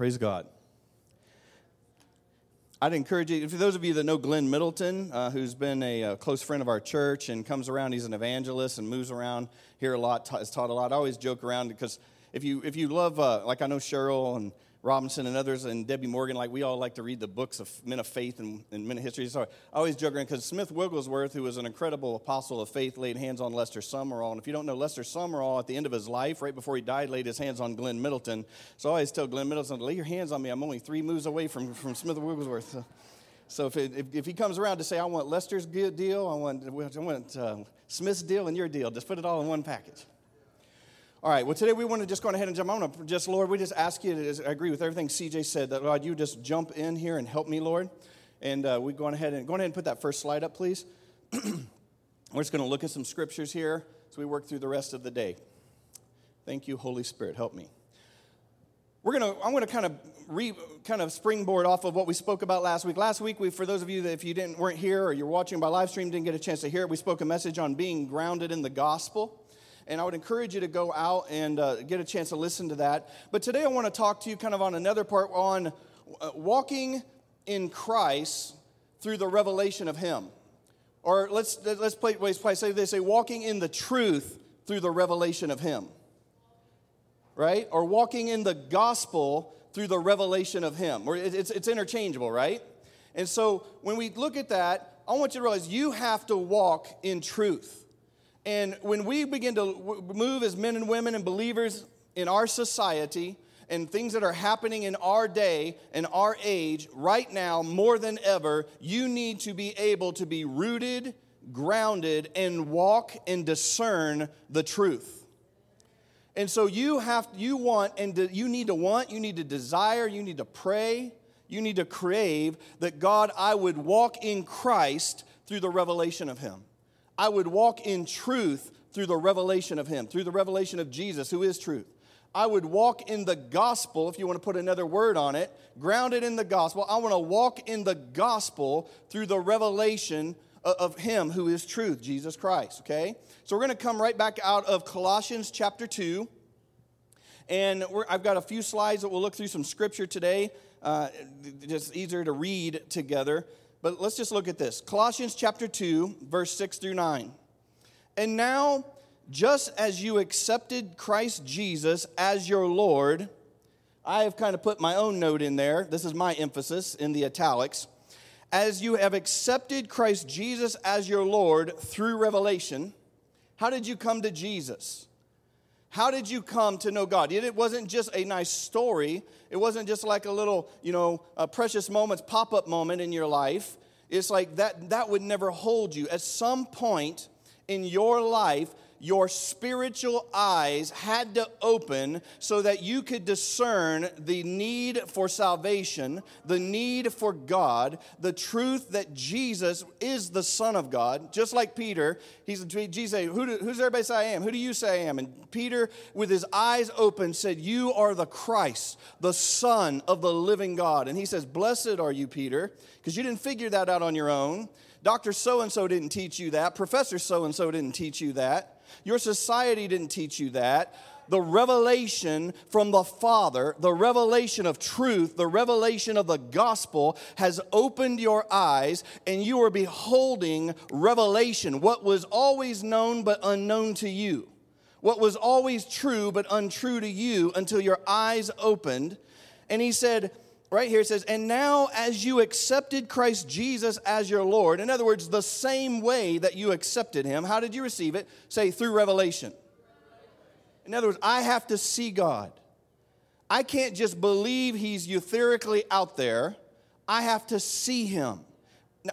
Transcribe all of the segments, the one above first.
Praise God. I'd encourage you, for those of you that know Glenn Middleton, uh, who's been a, a, close friend of our church and comes around, he's an evangelist and moves around here a lot, has taught a lot. I always joke around because if you, if you love, uh, like I know Cheryl and Robinson and others and Debbie Morgan, like we all like to read the books of men of faith and, and men of history. So I always joke around because Smith Wigglesworth, who was an incredible apostle of faith, laid hands on Lester Sumrall. And if you don't know, Lester Sumrall, at the end of his life, right before he died, laid his hands on Glenn Middleton. So I always tell Glenn Middleton, lay your hands on me. I'm only three moves away from, from Smith Wigglesworth. So, so if, it, if, if, he comes around to say, I want Lester's deal, I want, I want uh, Smith's deal, and your deal, just put it all in one package. All right, well, today we want to just go ahead and jump. I want to just, Lord, we just ask you to I agree with everything CJ said, that, Lord, you just jump in here and help me, Lord. And uh, we go ahead and go ahead and put that first slide up, please. We're just going to look at some scriptures here as we work through the rest of the day. Thank you, Holy Spirit. Help me. We're gonna, I'm going to kind of re, kind of springboard off of what we spoke about last week. Last week, we, for those of you that if you didn't weren't here or you're watching by live stream, didn't get a chance to hear it, we spoke a message on being grounded in the gospel and I would encourage you to go out and uh, get a chance to listen to that. But today I want to talk to you kind of on another part on uh, walking in Christ through the revelation of Him. Or let's, let's play, play say they say walking in the truth through the revelation of Him. Right? Or walking in the gospel through the revelation of Him. Or it's, it's interchangeable, right? And so when we look at that, I want you to realize you have to walk in truth. And when we begin to move as men and women and believers in our society and things that are happening in our day and our age, right now, more than ever, you need to be able to be rooted, grounded, and walk and discern the truth. And so you have, you want, and you need to want, you need to desire, you need to pray, you need to crave that God, I would walk in Christ through the revelation of Him. I would walk in truth through the revelation of Him, through the revelation of Jesus, who is truth. I would walk in the gospel, if you want to put another word on it, grounded in the gospel. I want to walk in the gospel through the revelation of Him who is truth, Jesus Christ, okay? So we're going to come right back out of Colossians chapter 2. And I've got a few slides that we'll look through some scripture today. Uh, just easier to read together. But let's just look at this Colossians chapter 2, verse 6 through 9. And now, just as you accepted Christ Jesus as your Lord, I have kind of put my own note in there. This is my emphasis in the italics. As you have accepted Christ Jesus as your Lord through revelation, how did you come to Jesus? How did you come to know God? It wasn't just a nice story. It wasn't just like a little, you know, precious moments pop up moment in your life. It's like that, that would never hold you. At some point in your life, your spiritual eyes had to open so that you could discern the need for salvation, the need for God, the truth that Jesus is the Son of God. Just like Peter, he's Jesus, Who do, who's everybody say I am? Who do you say I am? And Peter, with his eyes open, said, You are the Christ, the Son of the living God. And he says, Blessed are you, Peter, because you didn't figure that out on your own. Dr. So and so didn't teach you that. Professor so and so didn't teach you that. Your society didn't teach you that. The revelation from the Father, the revelation of truth, the revelation of the gospel has opened your eyes, and you are beholding revelation, what was always known but unknown to you, what was always true but untrue to you until your eyes opened. And he said, right here it says, and now as you accepted Christ Jesus as your Lord, in other words, the same way that you accepted him, how did you receive it? Say, through revelation. In other words, I have to see God. I can't just believe he's etherically out there, I have to see him.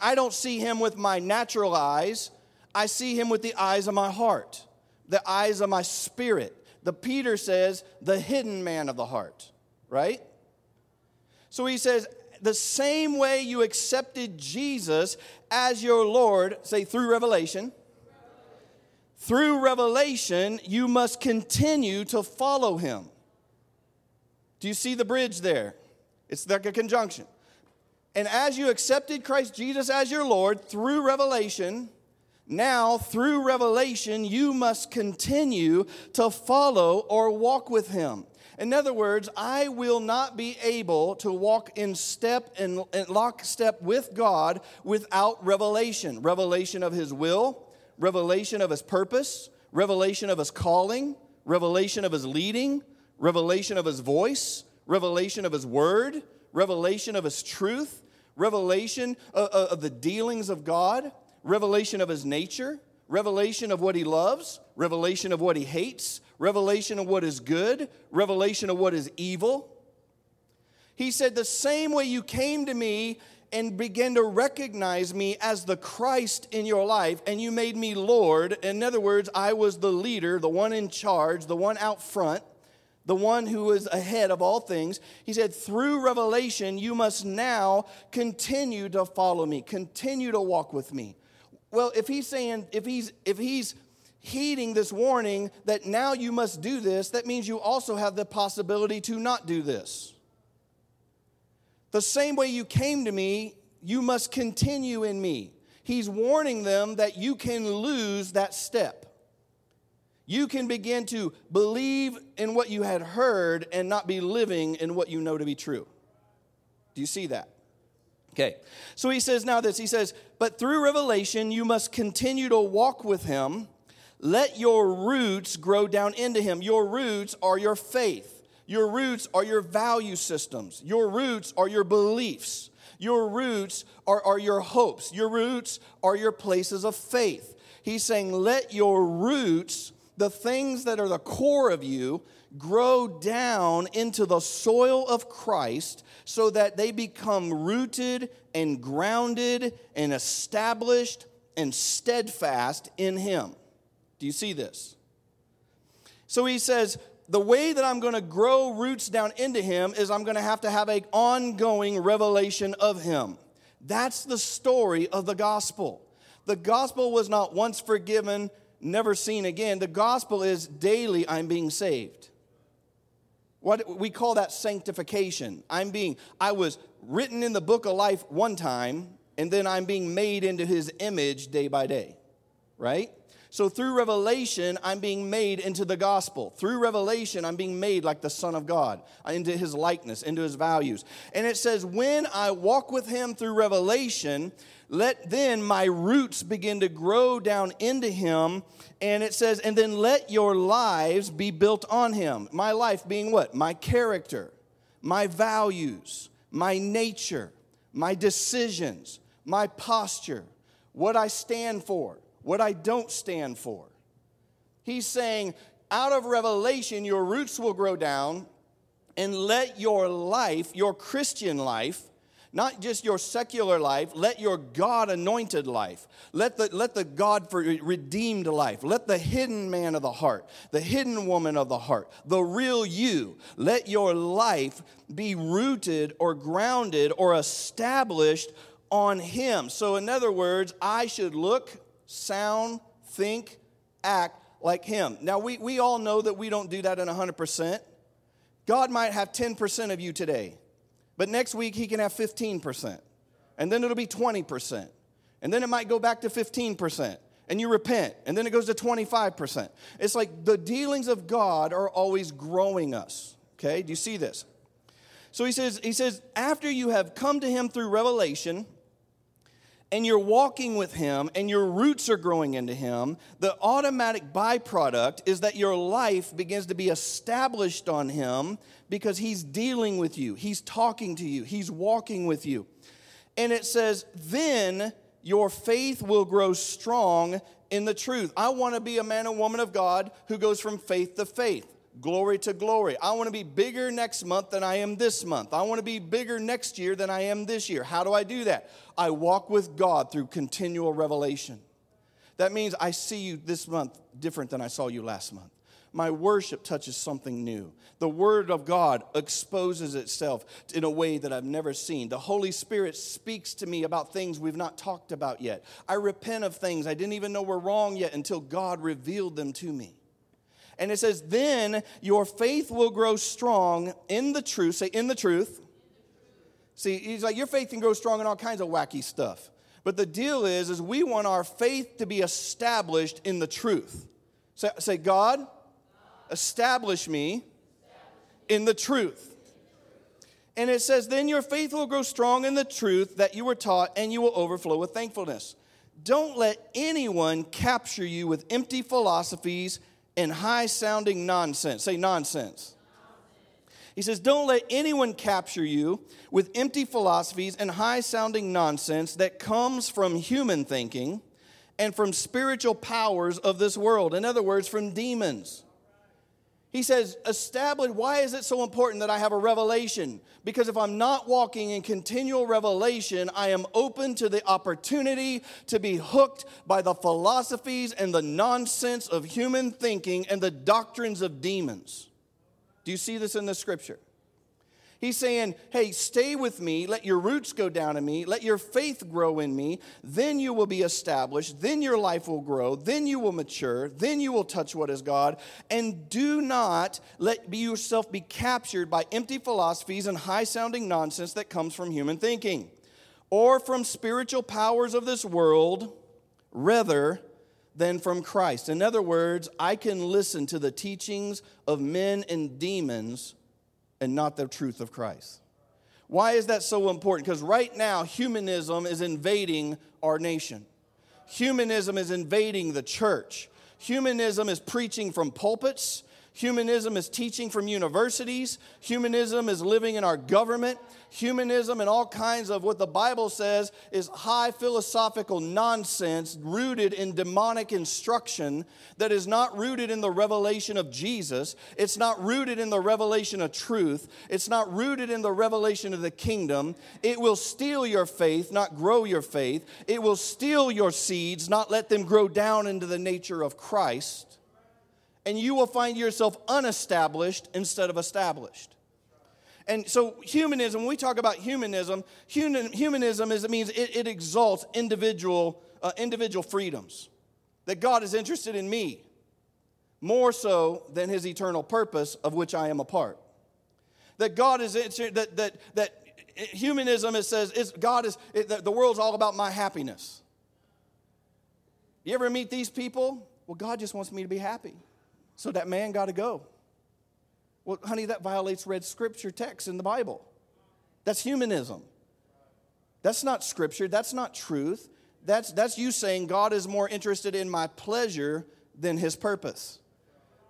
I don't see him with my natural eyes, I see him with the eyes of my heart, the eyes of my spirit. The Peter says, the hidden man of the heart, right? So he says, the same way you accepted Jesus as your Lord, say through revelation, through revelation, you must continue to follow him. Do you see the bridge there? It's like a conjunction. And as you accepted Christ Jesus as your Lord through revelation, now through revelation, you must continue to follow or walk with him. In other words, I will not be able to walk in step and lockstep with God without revelation. Revelation of His will, revelation of His purpose, revelation of His calling, revelation of His leading, revelation of His voice, revelation of His word, revelation of His truth, revelation of, the dealings of God, revelation of His nature, revelation of what He loves, revelation of what He hates, revelation of what is good, revelation of what is evil. He said, The same way you came to me and began to recognize me as the Christ in your life, and you made me Lord. In other words, I was the leader, the one in charge, the one out front, the one who was ahead of all things. He said, Through revelation, you must now continue to follow me, continue to walk with me. Well, if he's saying, if he's, if he's, heeding this warning that now you must do this, that means you also have the possibility to not do this. The same way you came to me, you must continue in me. He's warning them that you can lose that step. You can begin to believe in what you had heard and not be living in what you know to be true. Do you see that? Okay. So he says now this he says, but through revelation, you must continue to walk with him let your roots grow down into Him. Your roots are your faith. Your roots are your value systems. Your roots are your beliefs. Your roots are, are your hopes. Your roots are your places of faith. He's saying, let your roots, the things that are the core of you, grow down into the soil of Christ so that they become rooted and grounded and established and steadfast in Him. Do you see this? So he says, the way that I'm going to grow roots down into him is I'm going to have to have an ongoing revelation of him. That's the story of the gospel. The gospel was not once forgiven, never seen again. The gospel is daily I'm being saved. What we call that sanctification. I'm being I was written in the book of life one time and then I'm being made into his image day by day. Right? So through revelation, I'm being made into the gospel. Through revelation, I'm being made like the Son of God, uh, into his likeness, into his values. And it says, when I walk with him through revelation, let then my roots begin to grow down into him. And it says, and then let your lives be built on him. My life being what? My character, my values, my nature, my decisions, my posture, what I stand for what I don't stand for. He's saying, out of revelation, your roots will grow down, and let your life, your Christian life, not just your secular life, let your God anointed life, let the, let the God for redeemed life, let the hidden man of the heart, the hidden woman of the heart, the real you, let your life be rooted or grounded or established on Him. So, in other words, I should look sound, think, act like Him. Now, we, we all know that we don't do that in 100%. God might have 10% of you today, but next week He can have 15%, and then it'll be 20%, and then it might go back to 15%. And you repent, and then it goes to 25%. It's like the dealings of God are always growing us. Okay, do you see this? So he says, he says, after you have come to him through revelation, and you're walking with Him and your roots are growing into Him, the automatic byproduct is that your life begins to be established on Him because He's dealing with you, He's talking to you, He's walking with you. And it says, then your faith will grow strong in the truth. I want to be a man and woman of God who goes from faith to faith glory to glory. I want to be bigger next month than I am this month. I want to be bigger next year than I am this year. How do I do that? I walk with God through continual revelation. That means I see you this month different than I saw you last month. My worship touches something new. The Word of God exposes itself in a way that I've never seen. The Holy Spirit speaks to me about things we've not talked about yet. I repent of things I didn't even know were wrong yet until God revealed them to me. And it says, Then your faith will grow strong in the truth. Say, in the truth. See, he's like, Your faith can grow strong in all kinds of wacky stuff. But the deal is, is we want our faith to be established in the truth. Say, say God, establish me in the truth. And it says, Then your faith will grow strong in the truth that you were taught, and you will overflow with thankfulness. Don't let anyone capture you with empty philosophies and high sounding nonsense. Say nonsense. He says, Don't let anyone capture you with empty philosophies and high sounding nonsense that comes from human thinking and from spiritual powers of this world. In other words, from demons. He says, establish, why is it so important that I have a revelation? Because if I'm not walking in continual revelation, I am open to the opportunity to be hooked by the philosophies and the nonsense of human thinking and the doctrines of demons. Do you see this in the scripture? He's saying, hey, stay with me, let your roots go down in me, let your faith grow in me, then you will be established, then your life will grow, then you will mature, then you will touch what is God, and do not let yourself be captured by empty philosophies and high sounding nonsense that comes from human thinking or from spiritual powers of this world rather than from Christ. In other words, I can listen to the teachings of men and demons and not the truth of Christ. Why is that so important? Because right now, humanism is invading our nation. Humanism is invading the church. Humanism is preaching from pulpits. Humanism is teaching from universities. Humanism is living in our government. Humanism and all kinds of what the Bible says is high philosophical nonsense rooted in demonic instruction that is not rooted in the revelation of Jesus. It's not rooted in the revelation of truth. It's not rooted in the revelation of the kingdom. It will steal your faith, not grow your faith. It will steal your seeds, not let them grow down into the nature of Christ and you will find yourself unestablished instead of established. And so, humanism, when we talk about humanism, human, humanism is, it means it, it exalts individual, uh, individual freedoms. That God is interested in me more so than his eternal purpose of which I am a part. That God is, that, that, that humanism, it says, is, God is, it, the world's all about my happiness. You ever meet these people? Well, God just wants me to be happy. So that man got to go. Well, honey, that violates red scripture text in the Bible. That's humanism. That's not scripture. That's not truth. That's, that's you saying God is more interested in my pleasure than his purpose.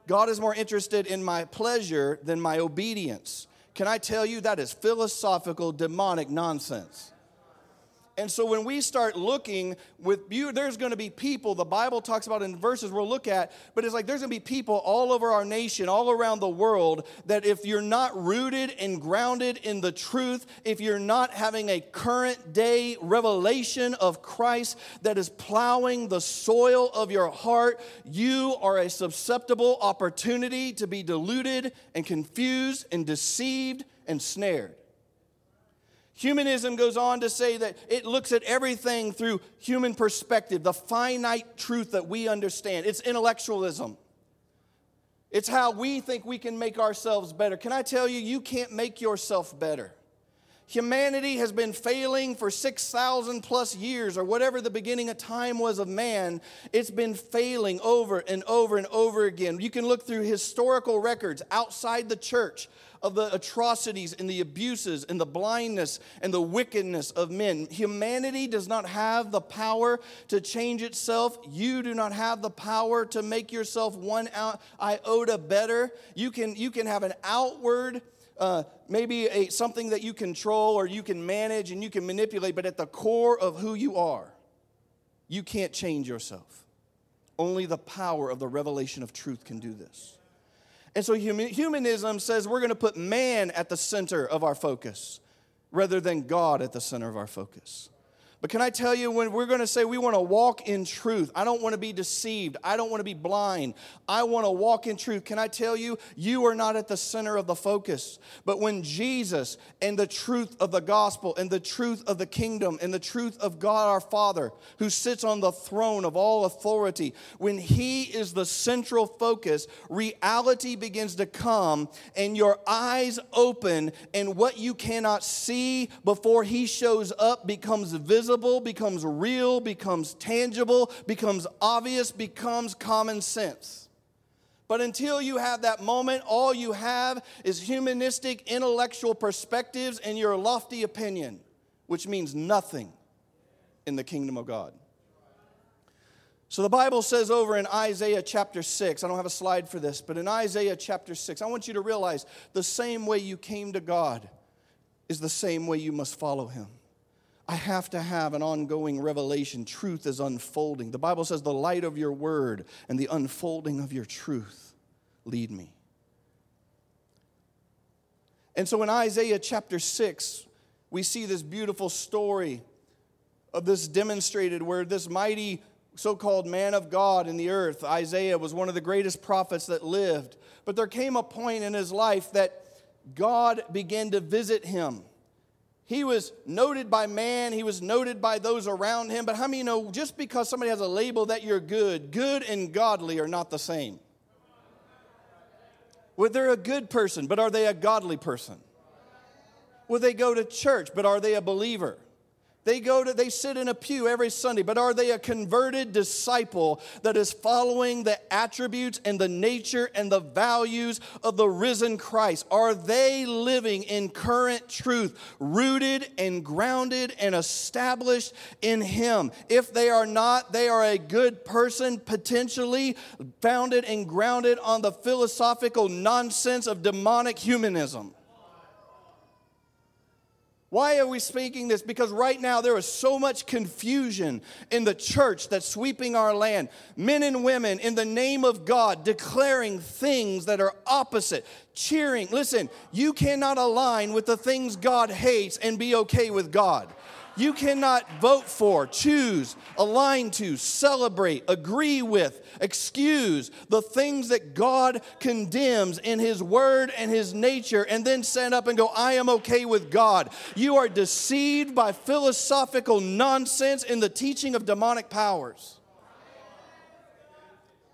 God is more interested in my pleasure than my obedience. Can I tell you that is philosophical, demonic nonsense? And so when we start looking with you, there's going to be people, the Bible talks about in verses we'll look at, but it's like there's going to be people all over our nation, all around the world, that if you're not rooted and grounded in the truth, if you're not having a current day revelation of Christ that is plowing the soil of your heart, you are a susceptible opportunity to be deluded and confused and deceived and snared. Humanism goes on to say that it looks at everything through human perspective, the finite truth that we understand. It's intellectualism. It's how we think we can make ourselves better. Can I tell you, you can't make yourself better. Humanity has been failing for 6,000 plus years, or whatever the beginning of time was of man. It's been failing over and over and over again. You can look through historical records outside the church of the atrocities and the abuses and the blindness and the wickedness of men. Humanity does not have the power to change itself. You do not have the power to make yourself one iota better. You can, you can have an outward. Uh, maybe a, something that you control or you can manage and you can manipulate, but at the core of who you are, you can't change yourself. Only the power of the revelation of truth can do this. And so humanism says we're going to put man at the center of our focus rather than God at the center of our focus. But can I tell you, when we're going to say we want to walk in truth, I don't want to be deceived. I don't want to be blind. I want to walk in truth. Can I tell you, you are not at the center of the focus. But when Jesus and the truth of the gospel and the truth of the kingdom and the truth of God our Father, who sits on the throne of all authority, when He is the central focus, reality begins to come and your eyes open, and what you cannot see before He shows up becomes visible visible, becomes real, becomes tangible, becomes obvious, becomes common sense. But until you have that moment, all you have is humanistic, intellectual perspectives and your lofty opinion, which means nothing in the kingdom of God. So the Bible says over in Isaiah chapter 6, I don't have a slide for this, but in Isaiah chapter 6, I want you to realize the same way you came to God is the same way you must follow him. I have to have an ongoing revelation. Truth is unfolding. The Bible says, the light of your word and the unfolding of your truth lead me. And so in Isaiah chapter 6, we see this beautiful story of this demonstrated where this mighty so called man of God in the earth, Isaiah, was one of the greatest prophets that lived. But there came a point in his life that God began to visit him. He was noted by man, he was noted by those around him. But how many know just because somebody has a label that you're good, good and godly are not the same? Well, they're a good person, but are they a godly person? Will they go to church, but are they a believer? They go to, they sit in a pew every Sunday, but are they a converted disciple that is following the attributes and the nature and the values of the risen Christ? Are they living in current truth, rooted and grounded and established in Him? If they are not, they are a good person, potentially founded and grounded on the philosophical nonsense of demonic humanism. Why are we speaking this? Because right now there is so much confusion in the church that's sweeping our land. Men and women, in the name of God, declaring things that are opposite, cheering. Listen, you cannot align with the things God hates and be okay with God. You cannot vote for, choose, align to, celebrate, agree with, excuse the things that God condemns in His Word and His nature, and then stand up and go, I am okay with God. You are deceived by philosophical nonsense in the teaching of demonic powers.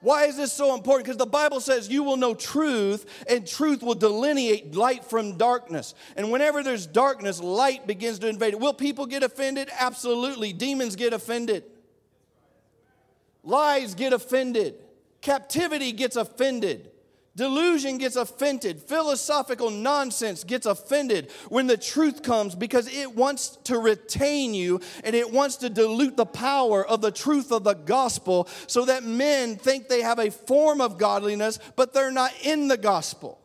Why is this so important? Because the Bible says you will know truth, and truth will delineate light from darkness. And whenever there's darkness, light begins to invade it. Will people get offended? Absolutely. Demons get offended, lies get offended, captivity gets offended. Delusion gets offended. Philosophical nonsense gets offended when the truth comes because it wants to retain you and it wants to dilute the power of the truth of the gospel so that men think they have a form of godliness, but they're not in the gospel.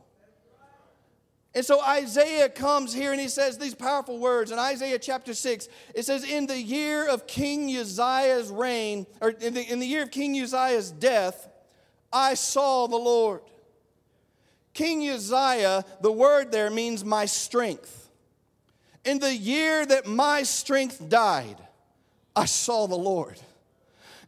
And so Isaiah comes here and he says these powerful words in Isaiah chapter 6. It says, In the year of King Uzziah's reign, or in the, in the year of King Uzziah's death, I saw the Lord King Uzziah, the word there means my strength. In the year that my strength died, I saw the Lord.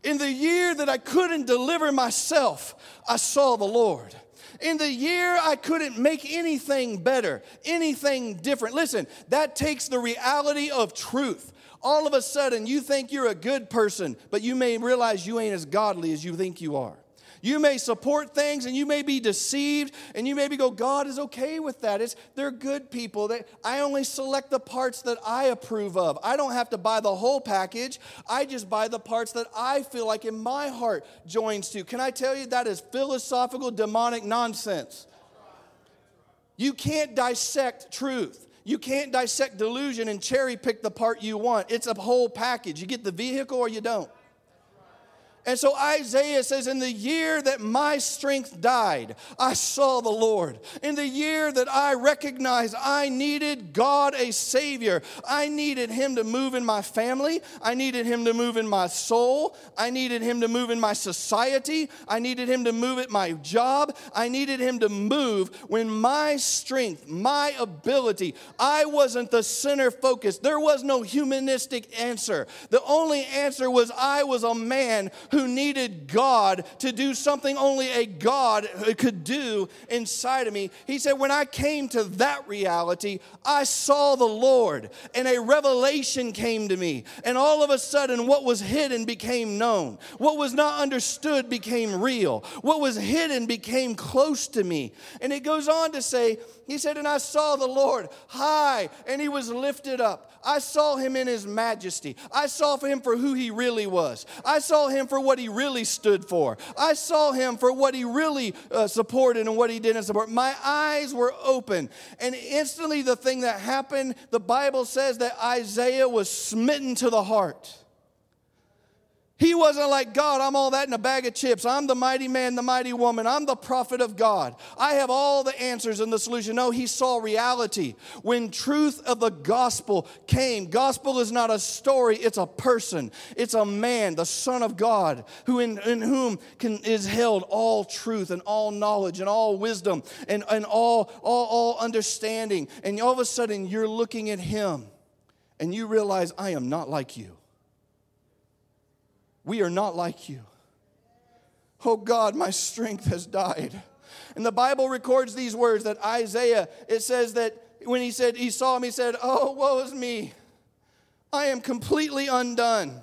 In the year that I couldn't deliver myself, I saw the Lord. In the year I couldn't make anything better, anything different. Listen, that takes the reality of truth. All of a sudden, you think you're a good person, but you may realize you ain't as godly as you think you are. You may support things and you may be deceived and you maybe go, God is okay with that. It's, they're good people. They, I only select the parts that I approve of. I don't have to buy the whole package. I just buy the parts that I feel like in my heart joins to. Can I tell you that is philosophical demonic nonsense? You can't dissect truth. You can't dissect delusion and cherry pick the part you want. It's a whole package. You get the vehicle or you don't. And so Isaiah says, In the year that my strength died, I saw the Lord. In the year that I recognized I needed God a Savior, I needed Him to move in my family, I needed Him to move in my soul, I needed Him to move in my society, I needed Him to move at my job, I needed Him to move when my strength, my ability, I wasn't the center focus. There was no humanistic answer. The only answer was I was a man who needed God to do something only a God could do inside of me. He said, When I came to that reality, I saw the Lord and a revelation came to me. And all of a sudden, what was hidden became known. What was not understood became real. What was hidden became close to me. And it goes on to say, He said, And I saw the Lord high and he was lifted up. I saw him in his majesty. I saw him for who he really was. I saw him for what he really stood for. I saw him for what he really uh, supported and what he didn't support. My eyes were open. And instantly, the thing that happened, the Bible says that Isaiah was smitten to the heart. He wasn't like, God, I'm all that in a bag of chips. I'm the mighty man, the mighty woman. I'm the prophet of God. I have all the answers and the solution. No, he saw reality. When truth of the gospel came, gospel is not a story, it's a person. It's a man, the Son of God, who in, in whom can, is held all truth and all knowledge and all wisdom and, and all, all, all understanding. And all of a sudden, you're looking at him and you realize, I am not like you. We are not like you. Oh God, my strength has died. And the Bible records these words that Isaiah, it says that when he said, he saw him, he said, Oh, woe is me. I am completely undone.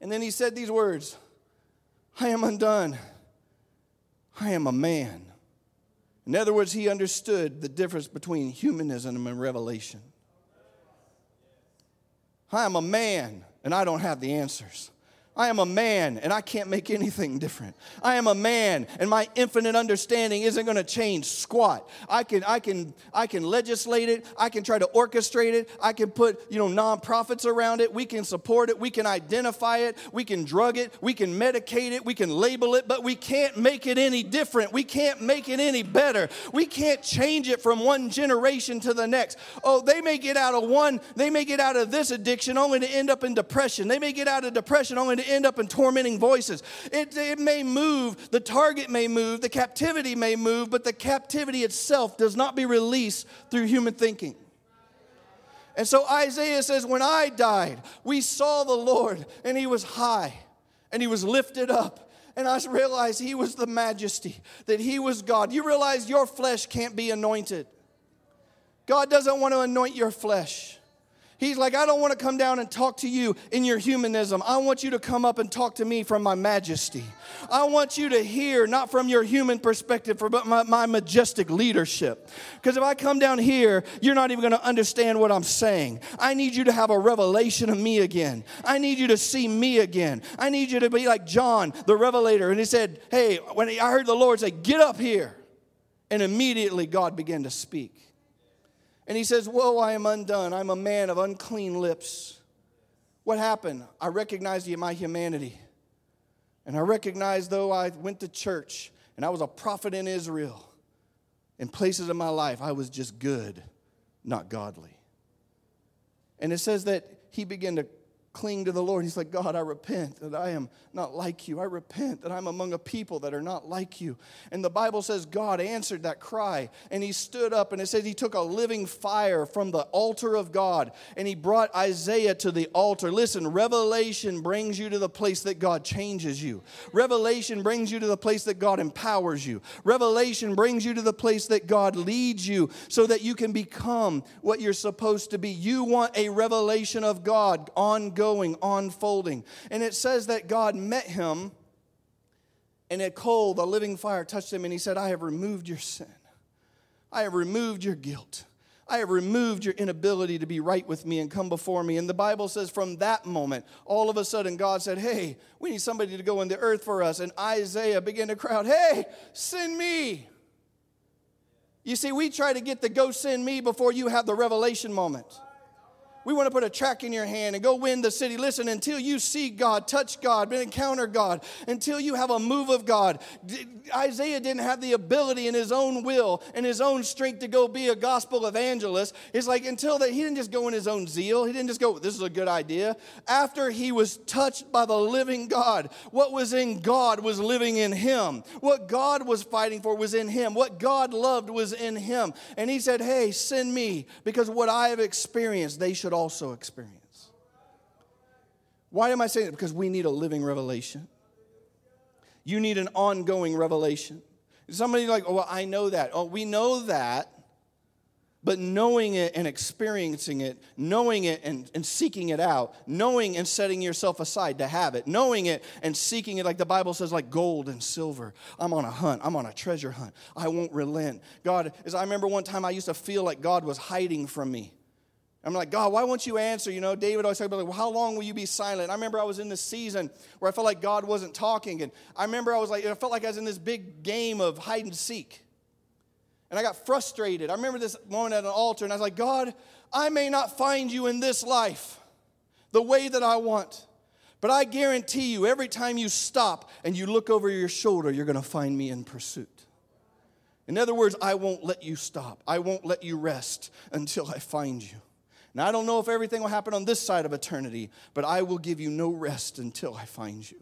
And then he said these words I am undone. I am a man. In other words, he understood the difference between humanism and revelation. I am a man and I don't have the answers. I am a man and I can't make anything different. I am a man and my infinite understanding isn't going to change squat. I can I can I can legislate it, I can try to orchestrate it, I can put, you know, nonprofits around it, we can support it, we can identify it, we can drug it, we can medicate it, we can label it, but we can't make it any different. We can't make it any better. We can't change it from one generation to the next. Oh, they may get out of one, they may get out of this addiction only to end up in depression. They may get out of depression only to end up in tormenting voices. It, it may move, the target may move, the captivity may move, but the captivity itself does not be released through human thinking. And so Isaiah says, When I died, we saw the Lord, and he was high, and he was lifted up. And I realized he was the majesty, that he was God. You realize your flesh can't be anointed. God doesn't want to anoint your flesh. He's like, I don't want to come down and talk to you in your humanism. I want you to come up and talk to me from my majesty. I want you to hear, not from your human perspective, but my, my majestic leadership. Because if I come down here, you're not even going to understand what I'm saying. I need you to have a revelation of me again. I need you to see me again. I need you to be like John, the revelator. And he said, Hey, when I heard the Lord say, Get up here. And immediately God began to speak. And he says, Whoa, I am undone. I'm a man of unclean lips. What happened? I recognized my humanity. And I recognized, though I went to church and I was a prophet in Israel, in places of my life, I was just good, not godly. And it says that he began to cling to the Lord. He's like, God, I repent that I am not like you. I repent that I'm among a people that are not like you. And the Bible says God answered that cry and he stood up and it says he took a living fire from the altar of God and he brought Isaiah to the altar. Listen, revelation brings you to the place that God changes you. Revelation brings you to the place that God empowers you. Revelation brings you to the place that God leads you so that you can become what you're supposed to be. You want a revelation of God ongoing ongoing, unfolding. And it says that God met him, and a coal, the living fire, touched him, and he said, I have removed your sin. I have removed your guilt. I have removed your inability to be right with me and come before me. And the Bible says from that moment, all of a sudden, God said, Hey, we need somebody to go in the earth for us. And Isaiah began to crowd, Hey, send me. You see, we try to get the go send me before you have the revelation moment. We want to put a track in your hand and go win the city. Listen, until you see God, touch God, encounter God, until you have a move of God. Isaiah didn't have the ability in his own will and his own strength to go be a gospel evangelist. It's like until that, he didn't just go in his own zeal. He didn't just go, this is a good idea. After he was touched by the living God, what was in God was living in him. What God was fighting for was in him. What God loved was in him. And he said, hey, send me because what I have experienced, they should also experience. Why am I saying that? Because we need a living revelation. You need an ongoing revelation. Somebody like, oh, well, I know that. Oh, we know that. But knowing it and experiencing it, knowing it and, and seeking it out, knowing and setting yourself aside to have it, knowing it and seeking it, like the Bible says, like gold and silver. I'm on a hunt, I'm on a treasure hunt. I won't relent. God, as I remember one time I used to feel like God was hiding from me. I'm like, God, why won't you answer? You know, David always talked about, like, well, how long will you be silent? I remember I was in this season where I felt like God wasn't talking. And I remember I was like, I felt like I was in this big game of hide and seek. And I got frustrated. I remember this moment at an altar, and I was like, God, I may not find you in this life the way that I want. But I guarantee you, every time you stop and you look over your shoulder, you're going to find me in pursuit. In other words, I won't let you stop. I won't let you rest until I find you. Now, I don't know if everything will happen on this side of eternity, but I will give you no rest until I find you.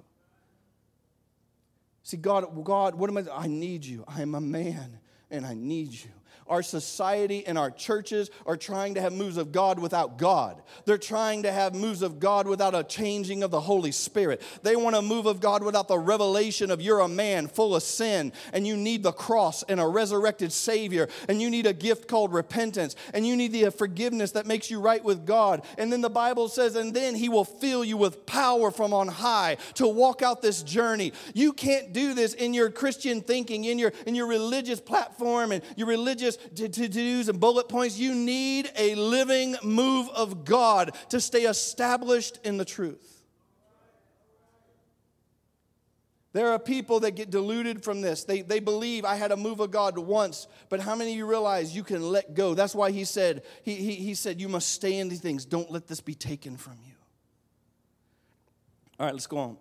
See, God, God, what am I? I need you. I am a man and I need you. Our society and our churches are trying to have moves of God without God. They're trying to have moves of God without a changing of the Holy Spirit. They want a move of God without the revelation of you're a man full of sin and you need the cross and a resurrected Savior and you need a gift called repentance and you need the forgiveness that makes you right with God. And then the Bible says, and then He will fill you with power from on high to walk out this journey. You can't do this in your Christian thinking, in your, in your religious platform and your religious to, do's and bullet points. You need a living move of God to stay established in the truth. There are people that get deluded from this. They, they believe I had a move of God once, but how many of you realize you can let go? That's why he said, he, he, he said, you must stay in these things. Don't let this be taken from you. All right, let's go on.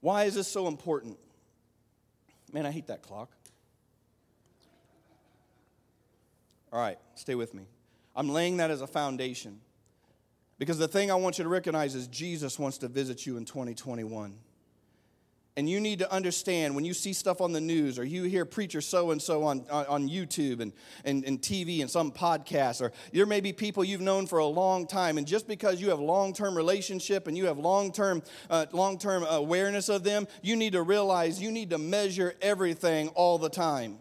Why is this so important? Man, I hate that clock. All right, stay with me. I'm laying that as a foundation because the thing I want you to recognize is Jesus wants to visit you in 2021. And you need to understand when you see stuff on the news or you hear preacher so and so on, on YouTube and, and, and TV and some podcast, or there may be people you've known for a long time. And just because you have long term relationship and you have long term uh, long term awareness of them, you need to realize you need to measure everything all the time.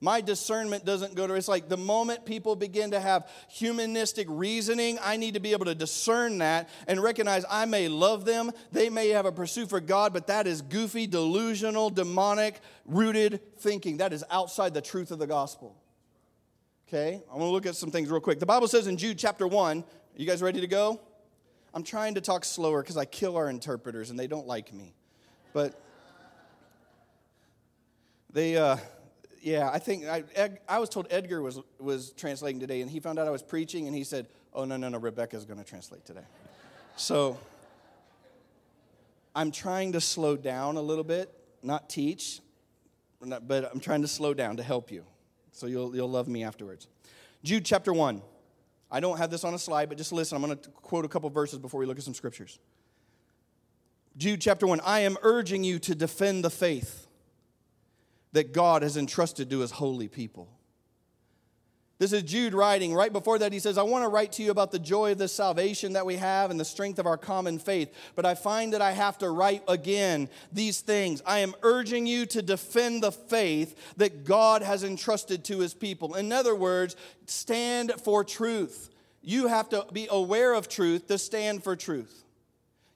My discernment doesn't go to, it's like the moment people begin to have humanistic reasoning, I need to be able to discern that and recognize I may love them. They may have a pursuit for God, but that is goofy, delusional, demonic, rooted thinking. That is outside the truth of the gospel. Okay, I'm gonna look at some things real quick. The Bible says in Jude chapter 1, you guys ready to go? I'm trying to talk slower because I kill our interpreters and they don't like me. But they, uh, yeah, I think I, Ed, I was told Edgar was, was translating today, and he found out I was preaching, and he said, Oh, no, no, no, Rebecca's going to translate today. so I'm trying to slow down a little bit, not teach, but I'm trying to slow down to help you. So you'll, you'll love me afterwards. Jude chapter 1. I don't have this on a slide, but just listen. I'm going to quote a couple verses before we look at some scriptures. Jude chapter 1 I am urging you to defend the faith that God has entrusted to his holy people. This is Jude writing. Right before that, he says, I want to write to you about the joy of the salvation that we have and the strength of our common faith. But I find that I have to write again these things. I am urging you to defend the faith that God has entrusted to his people. In other words, stand for truth. You have to be aware of truth to stand for truth.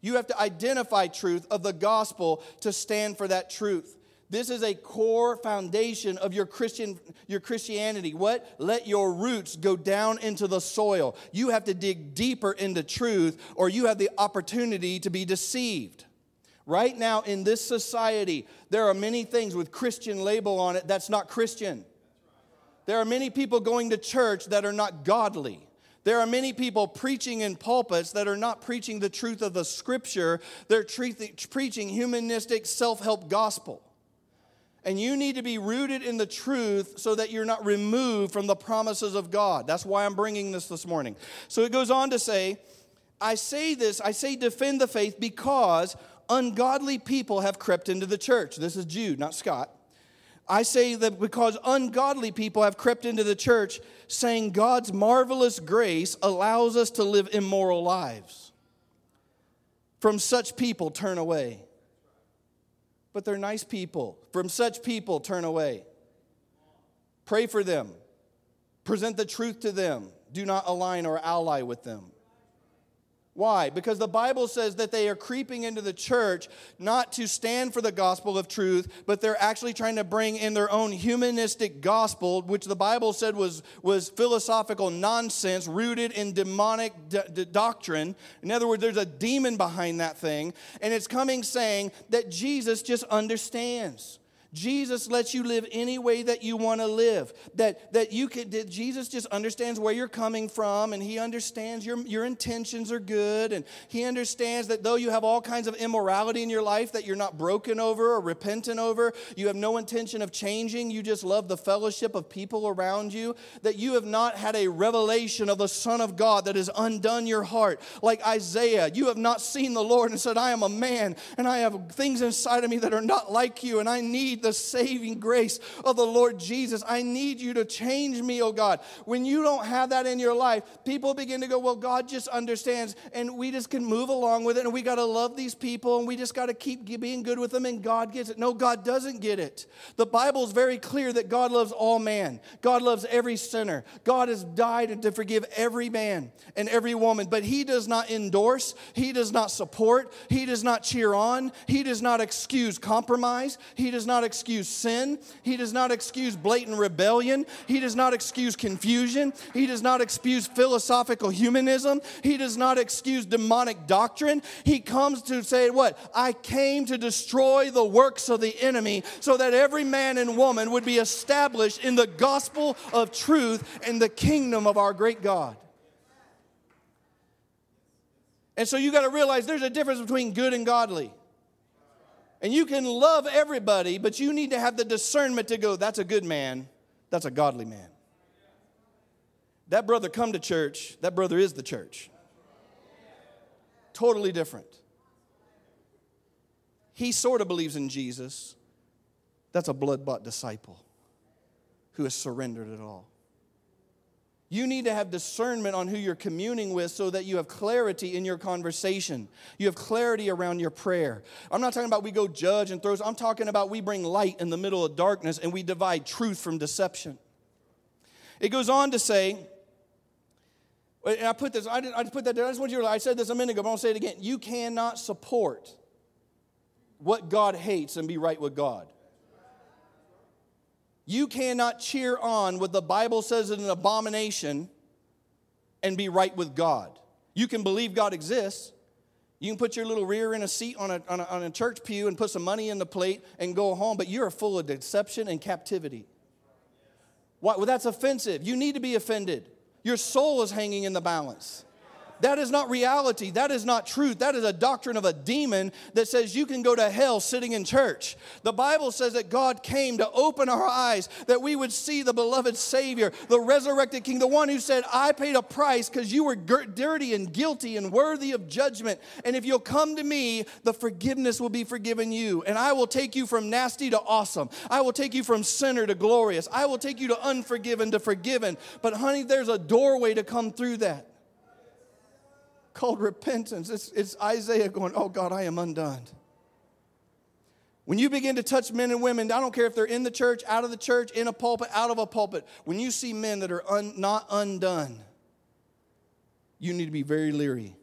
You have to identify truth of the gospel to stand for that truth. This is a core foundation of your Christian your Christianity. What? Let your roots go down into the soil. You have to dig deeper into truth or you have the opportunity to be deceived. Right now in this society, there are many things with Christian label on it that's not Christian. There are many people going to church that are not godly. There are many people preaching in pulpits that are not preaching the truth of the scripture. They're preaching humanistic self help gospel. And you need to be rooted in the truth so that you're not removed from the promises of God. That's why I'm bringing this this morning. So it goes on to say, I say this, I say defend the faith because ungodly people have crept into the church. This is Jude, not Scott. I say that because ungodly people have crept into the church, saying God's marvelous grace allows us to live immoral lives. From such people, turn away but they're nice people. From such people, turn away. Pray for them. Present the truth to them. Do not align or ally with them. Why? Because the Bible says that they are creeping into the church not to stand for the gospel of truth, but they're actually trying to bring in their own humanistic gospel, which the Bible said was, was philosophical nonsense rooted in demonic d- d- doctrine. In other words, there's a demon behind that thing, and it's coming saying that Jesus just understands. Jesus lets you live any way that you want to live. That, that you could, that Jesus just understands where you're coming from and he understands your, your intentions are good. And he understands that though you have all kinds of immorality in your life that you're not broken over or repentant over, you have no intention of changing, you just love the fellowship of people around you, that you have not had a revelation of the Son of God that has undone your heart. Like Isaiah, you have not seen the Lord and said, I am a man and I have things inside of me that are not like you and I need the saving grace of the Lord Jesus. I need you to change me, oh God. When you don't have that in your life, people begin to go, Well, God just understands, and we just can move along with it, and we got to love these people, and we just got to keep being good with them, and God gets it. No, God doesn't get it. The Bible is very clear that God loves all man, God loves every sinner. God has died to forgive every man and every woman, but He does not endorse, He does not support, He does not cheer on, He does not excuse compromise, He does not excuse sin. He does not excuse blatant rebellion. He does not excuse confusion. He does not excuse philosophical humanism. He does not excuse demonic doctrine. He comes to say, What? I came to destroy the works of the enemy so that every man and woman would be established in the gospel of truth and the kingdom of our great God. And so you got to realize there's a difference between good and godly. And you can love everybody, but you need to have the discernment to go, that's a good man, that's a godly man. That brother come to church, that brother is the church. Totally different. He sort of believes in Jesus. That's a blood bought disciple who has surrendered it all. You need to have discernment on who you're communing with so that you have clarity in your conversation. You have clarity around your prayer. I'm not talking about we go judge and throw, I'm talking about we bring light in the middle of darkness and we divide truth from deception. It goes on to say, and I put this, I, did, I put that there. I just want you to, I said this a minute ago, but I'll say it again. You cannot support what God hates and be right with God. You cannot cheer on what the Bible says is an abomination and be right with God. You can believe God exists. You can put your little rear in a seat on a, on a, on a church pew and put some money in the plate and go home, but you're full of deception and captivity. Why? Well, that's offensive. You need to be offended. Your soul is hanging in the balance. That is not reality. That is not truth. That is a doctrine of a demon that says you can go to hell sitting in church. The Bible says that God came to open our eyes that we would see the beloved Savior, the resurrected King, the one who said, I paid a price because you were dirty and guilty and worthy of judgment. And if you'll come to me, the forgiveness will be forgiven you. And I will take you from nasty to awesome. I will take you from sinner to glorious. I will take you to unforgiven to forgiven. But, honey, there's a doorway to come through that called repentance. It's, it's Isaiah going, Oh God, I am undone. When you begin to touch men and women, I don't care if they're in the church, out of the church, in a pulpit, out of a pulpit, when you see men that are un, not undone, you need to be very leery.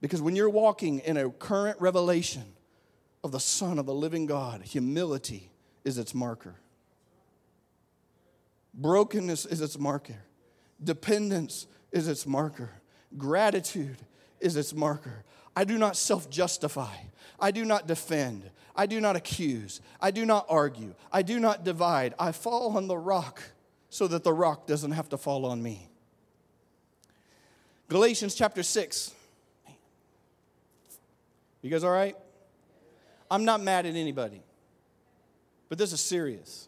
Because when you're walking in a current revelation of the Son of the living God, humility is its marker. Brokenness is its marker. Dependence is its marker. Gratitude is its marker. I do not self justify. I do not defend. I do not accuse. I do not argue. I do not divide. I fall on the rock so that the rock doesn't have to fall on me. Galatians chapter 6. You guys all right? I'm not mad at anybody, but this is serious.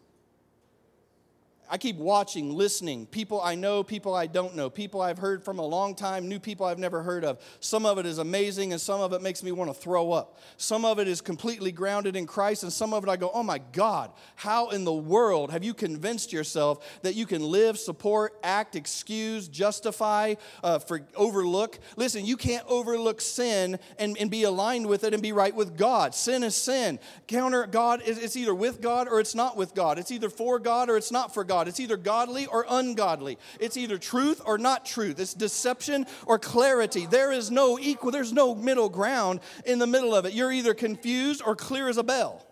I keep watching, listening. People I know, people I don't know, people I've heard from a long time, new people I've never heard of. Some of it is amazing, and some of it makes me want to throw up. Some of it is completely grounded in Christ, and some of it I go, oh my God, how in the world have you convinced yourself that you can live, support, act, excuse, justify, uh, for, overlook? Listen, you can't overlook sin and, and be aligned with it and be right with God. Sin is sin. Counter God, it's either with God or it's not with God. It's either for God or it's not for God. God. It's either godly or ungodly. It's either truth or not truth. It's deception or clarity. There is no equal, there's no middle ground in the middle of it. You're either confused or clear as a bell.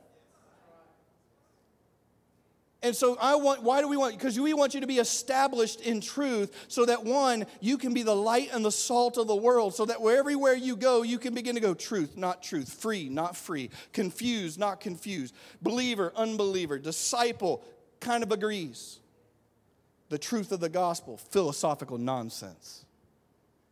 And so I want, why do we want, because we want you to be established in truth so that one, you can be the light and the salt of the world, so that everywhere you go, you can begin to go truth, not truth, free, not free, confused, not confused, believer, unbeliever, disciple, kind of agrees. The truth of the gospel, philosophical nonsense.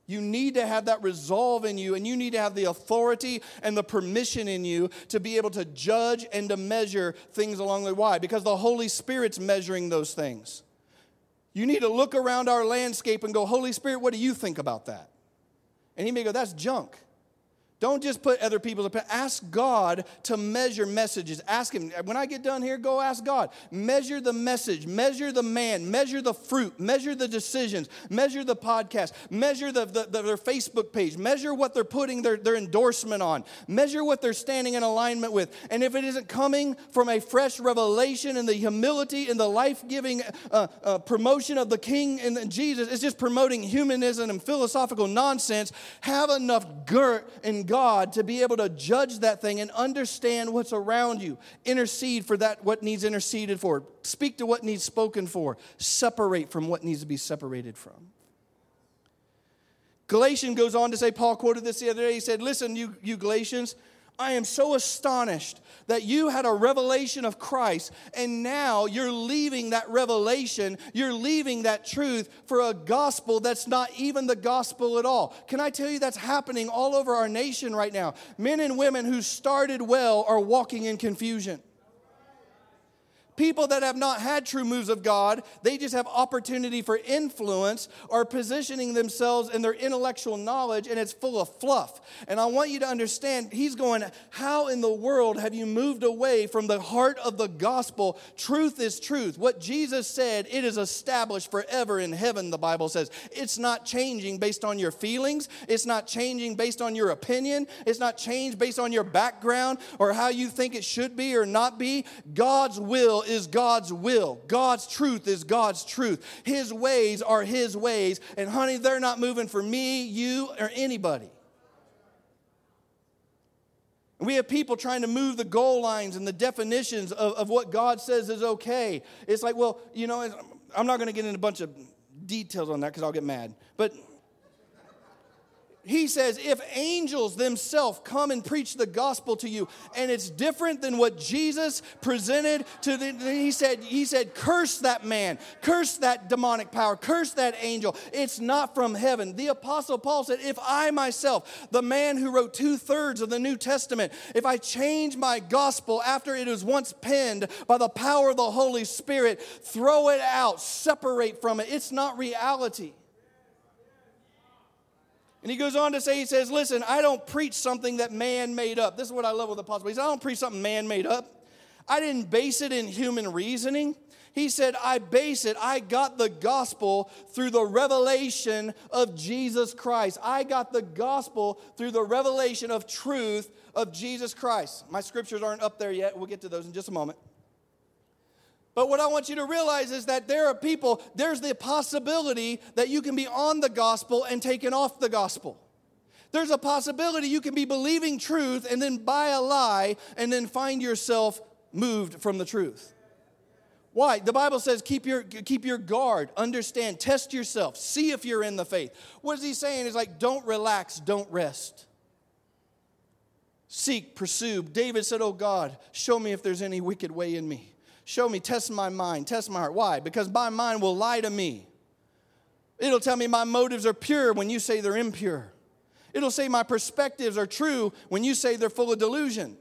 You need to have that resolve in you, and you need to have the authority and the permission in you to be able to judge and to measure things along the way. Why? Because the Holy Spirit's measuring those things. You need to look around our landscape and go, Holy Spirit, what do you think about that? And He may go, That's junk. Don't just put other people's opinion. Ask God to measure messages. Ask Him. When I get done here, go ask God. Measure the message, measure the man, measure the fruit, measure the decisions, measure the podcast, measure the, the, the, their Facebook page, measure what they're putting their, their endorsement on, measure what they're standing in alignment with. And if it isn't coming from a fresh revelation and the humility and the life giving uh, uh, promotion of the King and Jesus, it's just promoting humanism and philosophical nonsense, have enough girt and God to be able to judge that thing and understand what's around you. Intercede for that what needs interceded for. Speak to what needs spoken for. Separate from what needs to be separated from. Galatians goes on to say, Paul quoted this the other day. He said, Listen, you, you Galatians, I am so astonished that you had a revelation of Christ and now you're leaving that revelation, you're leaving that truth for a gospel that's not even the gospel at all. Can I tell you that's happening all over our nation right now? Men and women who started well are walking in confusion people that have not had true moves of God, they just have opportunity for influence or positioning themselves in their intellectual knowledge and it's full of fluff. And I want you to understand, he's going, How in the world have you moved away from the heart of the gospel? Truth is truth. What Jesus said, it is established forever in heaven, the Bible says. It's not changing based on your feelings, it's not changing based on your opinion, it's not changed based on your background or how you think it should be or not be. God's will is God's will. God's truth is God's truth. His ways are His ways. And honey, they're not moving for me, you, or anybody. We have people trying to move the goal lines and the definitions of, of what God says is okay. It's like, well, you know, I'm not going to get into a bunch of details on that because I'll get mad. But he says, if angels themselves come and preach the gospel to you, and it's different than what Jesus presented to the, he said, he said, curse that man, curse that demonic power, curse that angel. It's not from heaven. The apostle Paul said, if I myself, the man who wrote two thirds of the New Testament, if I change my gospel after it was once penned by the power of the Holy Spirit, throw it out, separate from it, it's not reality. And he goes on to say, he says, Listen, I don't preach something that man made up. This is what I love with the apostle. He says, I don't preach something man made up. I didn't base it in human reasoning. He said, I base it, I got the gospel through the revelation of Jesus Christ. I got the gospel through the revelation of truth of Jesus Christ. My scriptures aren't up there yet. We'll get to those in just a moment. But what I want you to realize is that there are people, there's the possibility that you can be on the gospel and taken off the gospel. There's a possibility you can be believing truth and then buy a lie and then find yourself moved from the truth. Why? The Bible says keep your, keep your guard, understand, test yourself, see if you're in the faith. What is he saying? Is like, don't relax, don't rest. Seek, pursue. David said, Oh God, show me if there's any wicked way in me. Show me, test my mind, test my heart. Why? Because my mind will lie to me. It'll tell me my motives are pure when you say they're impure. It'll say my perspectives are true when you say they're full of delusion.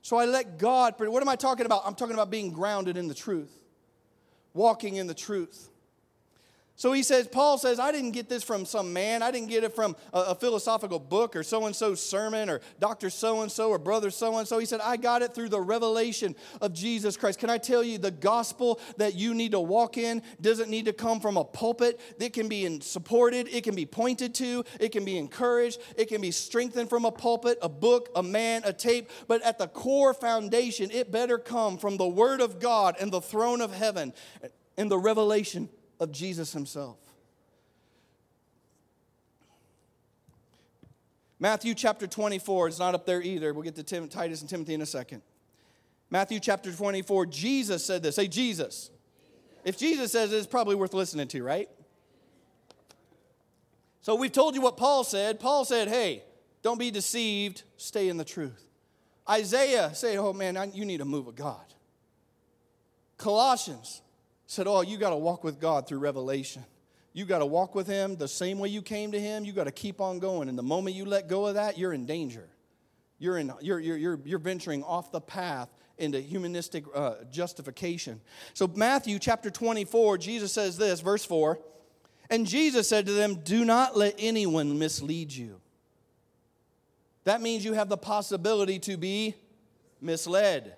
So I let God, what am I talking about? I'm talking about being grounded in the truth, walking in the truth. So he says, Paul says, I didn't get this from some man. I didn't get it from a, a philosophical book or so and so's sermon or Dr. so and so or brother so and so. He said, I got it through the revelation of Jesus Christ. Can I tell you, the gospel that you need to walk in doesn't need to come from a pulpit. It can be supported, it can be pointed to, it can be encouraged, it can be strengthened from a pulpit, a book, a man, a tape. But at the core foundation, it better come from the Word of God and the throne of heaven and the revelation of Jesus himself. Matthew chapter 24, it's not up there either. We'll get to Tim, Titus and Timothy in a second. Matthew chapter 24, Jesus said this. Say, Jesus. If Jesus says it, it's probably worth listening to, right? So we've told you what Paul said. Paul said, hey, don't be deceived, stay in the truth. Isaiah said, oh man, you need a move of God. Colossians said, oh, you got to walk with God through revelation. You got to walk with Him the same way you came to Him. You got to keep on going. And the moment you let go of that, you're in danger. You're, in, you're, you're, you're, you're venturing off the path into humanistic uh, justification. So, Matthew chapter 24, Jesus says this, verse 4 And Jesus said to them, Do not let anyone mislead you. That means you have the possibility to be misled.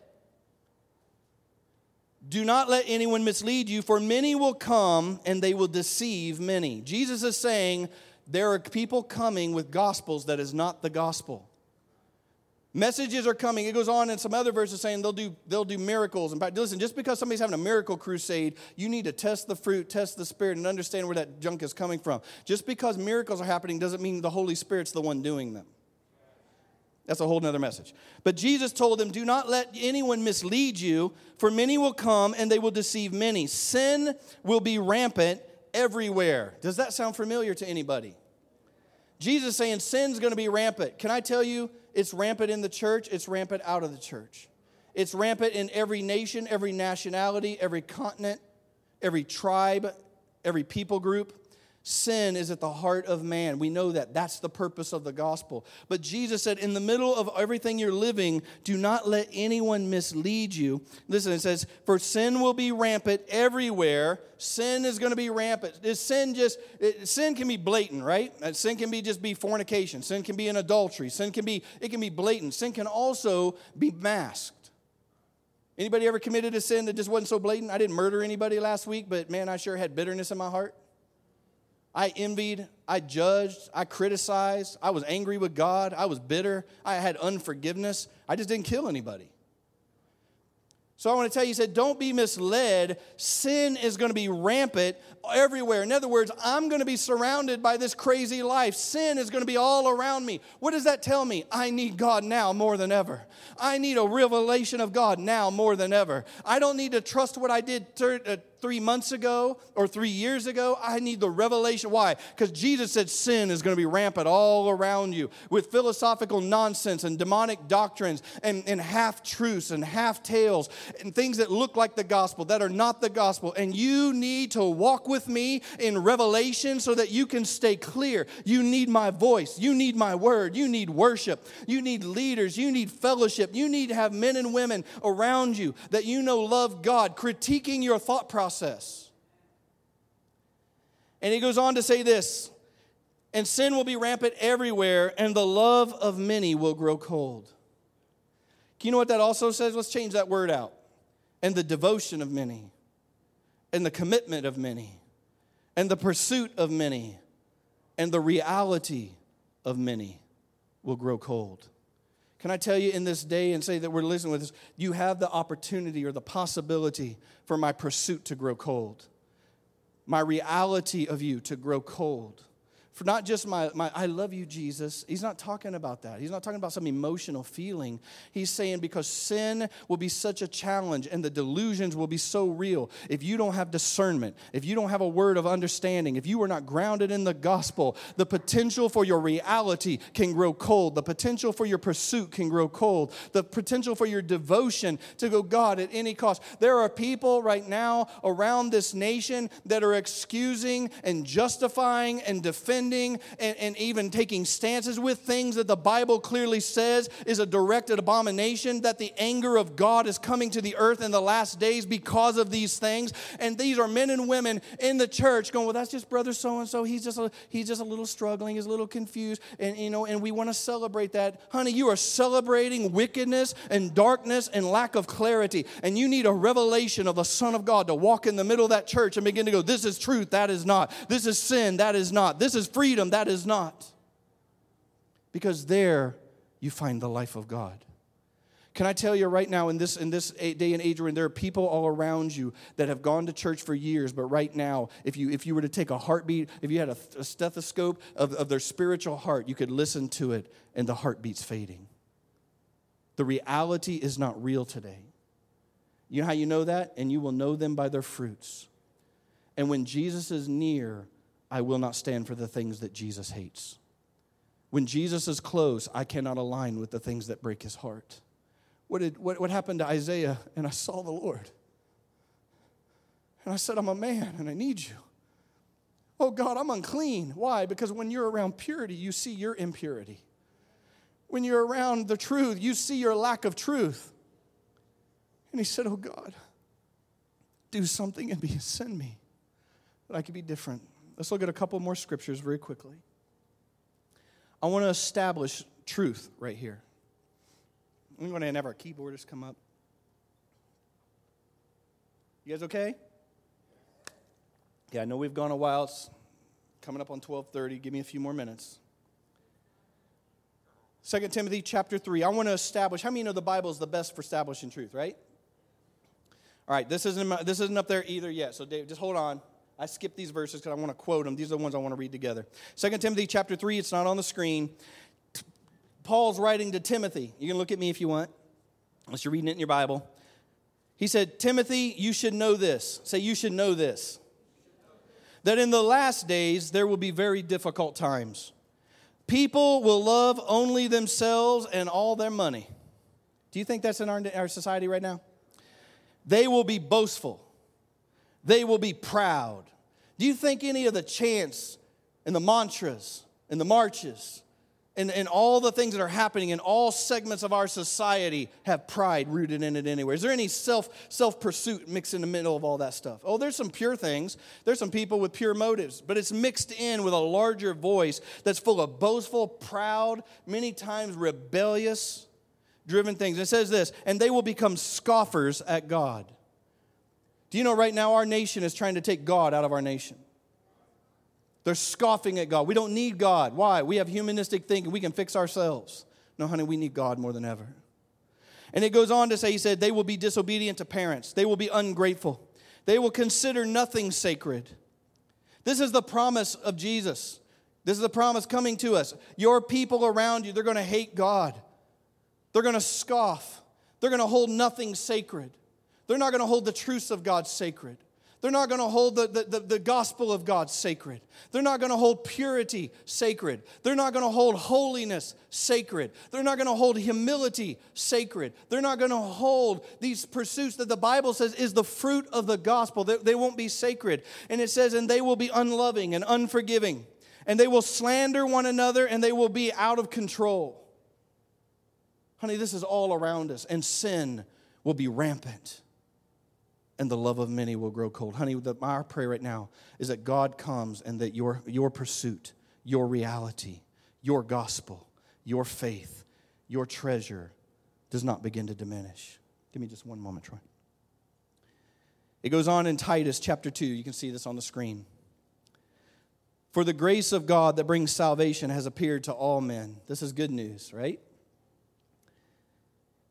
Do not let anyone mislead you, for many will come and they will deceive many. Jesus is saying there are people coming with gospels that is not the gospel. Messages are coming. It goes on in some other verses saying they'll do, they'll do miracles. And listen, just because somebody's having a miracle crusade, you need to test the fruit, test the spirit, and understand where that junk is coming from. Just because miracles are happening doesn't mean the Holy Spirit's the one doing them. That's a whole nother message. But Jesus told them, Do not let anyone mislead you, for many will come and they will deceive many. Sin will be rampant everywhere. Does that sound familiar to anybody? Jesus saying sin's going to be rampant. Can I tell you, it's rampant in the church, it's rampant out of the church. It's rampant in every nation, every nationality, every continent, every tribe, every people group. Sin is at the heart of man. We know that. That's the purpose of the gospel. But Jesus said, in the middle of everything you're living, do not let anyone mislead you. Listen, it says, for sin will be rampant everywhere. Sin is going to be rampant. Is sin just, it, sin can be blatant, right? Uh, sin can be just be fornication. Sin can be an adultery. Sin can be, it can be blatant. Sin can also be masked. Anybody ever committed a sin that just wasn't so blatant? I didn't murder anybody last week, but man, I sure had bitterness in my heart. I envied, I judged, I criticized, I was angry with God, I was bitter, I had unforgiveness. I just didn't kill anybody. So I want to tell you, he said, don't be misled. Sin is going to be rampant everywhere. In other words, I'm going to be surrounded by this crazy life. Sin is going to be all around me. What does that tell me? I need God now more than ever. I need a revelation of God now more than ever. I don't need to trust what I did uh, three months ago or three years ago. I need the revelation. Why? Because Jesus said sin is going to be rampant all around you with philosophical nonsense and demonic doctrines and, and half truths and half tales and things that look like the gospel that are not the gospel. And you need to walk with me in revelation so that you can stay clear. You need my voice. You need my word. You need worship. You need leaders. You need fellowship. You need to have men and women around you that you know love God, critiquing your thought process process. And he goes on to say this and sin will be rampant everywhere, and the love of many will grow cold. You know what that also says? Let's change that word out. And the devotion of many, and the commitment of many, and the pursuit of many, and the reality of many will grow cold. Can I tell you in this day and say that we're listening with this, you have the opportunity or the possibility for my pursuit to grow cold, my reality of you to grow cold for not just my, my I love you, Jesus. He's not talking about that. He's not talking about some emotional feeling. He's saying because sin will be such a challenge and the delusions will be so real. If you don't have discernment, if you don't have a word of understanding, if you are not grounded in the gospel, the potential for your reality can grow cold. The potential for your pursuit can grow cold. The potential for your devotion to go God at any cost. There are people right now around this nation that are excusing and justifying and defending and, and even taking stances with things that the Bible clearly says is a directed abomination, that the anger of God is coming to the earth in the last days because of these things. And these are men and women in the church going, well, that's just brother so and so. He's just a, he's just a little struggling. He's a little confused. And, you know, and we want to celebrate that. Honey, you are celebrating wickedness and darkness and lack of clarity. And you need a revelation of the Son of God to walk in the middle of that church and begin to go, this is truth, that is not. This is sin, that is not. This is freedom, that is not. Because there you find the life of God. Can I tell you right now, in this, in this day and age, when there are people all around you that have gone to church for years, but right now, if you, if you were to take a heartbeat, if you had a, a stethoscope of, of their spiritual heart, you could listen to it and the heartbeat's fading. The reality is not real today. You know how you know that? And you will know them by their fruits. And when Jesus is near, I will not stand for the things that Jesus hates. When Jesus is close, I cannot align with the things that break his heart. What, did, what, what happened to Isaiah? And I saw the Lord. And I said, I'm a man and I need you. Oh God, I'm unclean. Why? Because when you're around purity, you see your impurity. When you're around the truth, you see your lack of truth. And he said, Oh God, do something and be send me that I could be different. Let's look at a couple more scriptures very quickly. I want to establish truth right here. We're going to have our keyboardist come up. You guys okay? Yeah, I know we've gone a while. It's coming up on 12:30. Give me a few more minutes. 2 Timothy chapter 3. I want to establish how many know the Bible is the best for establishing truth, right? All right, this isn't, this isn't up there either yet. So, Dave, just hold on. I skipped these verses because I want to quote them. These are the ones I want to read together. 2 Timothy chapter 3, it's not on the screen. Paul's writing to Timothy. You can look at me if you want, unless you're reading it in your Bible. He said, Timothy, you should know this. Say, you should know this. That in the last days there will be very difficult times. People will love only themselves and all their money. Do you think that's in our, our society right now? They will be boastful. They will be proud. Do you think any of the chants and the mantras and the marches and, and all the things that are happening in all segments of our society have pride rooted in it anywhere. Is there any self self pursuit mixed in the middle of all that stuff? Oh, there's some pure things. There's some people with pure motives, but it's mixed in with a larger voice that's full of boastful, proud, many times rebellious, driven things. It says this, and they will become scoffers at God. Do you know right now our nation is trying to take God out of our nation? They're scoffing at God. We don't need God. Why? We have humanistic thinking. We can fix ourselves. No, honey, we need God more than ever. And it goes on to say, he said, they will be disobedient to parents. They will be ungrateful. They will consider nothing sacred. This is the promise of Jesus. This is the promise coming to us. Your people around you, they're going to hate God. They're going to scoff. They're going to hold nothing sacred. They're not going to hold the truths of God sacred. They're not going to hold the, the, the, the, gospel of God sacred. They're not going to hold purity sacred. They're not going to hold holiness sacred. They're not going to hold humility sacred. They're not going to hold these pursuits that the Bible says is the fruit of the gospel. They, they won't be sacred. And it says, and they will be unloving and unforgiving. And they will slander one another and they will be out of control. Honey, this is all around us, and sin will be rampant and the love of many will grow cold. Honey, the, our prayer right now is that God comes and that your, your pursuit, your reality, your gospel, your faith, your treasure does not begin to diminish. Give me just one moment, Troy. It goes on in Titus chapter 2. You can see this on the screen. For the grace of God that brings salvation has appeared to all men. This is good news, right?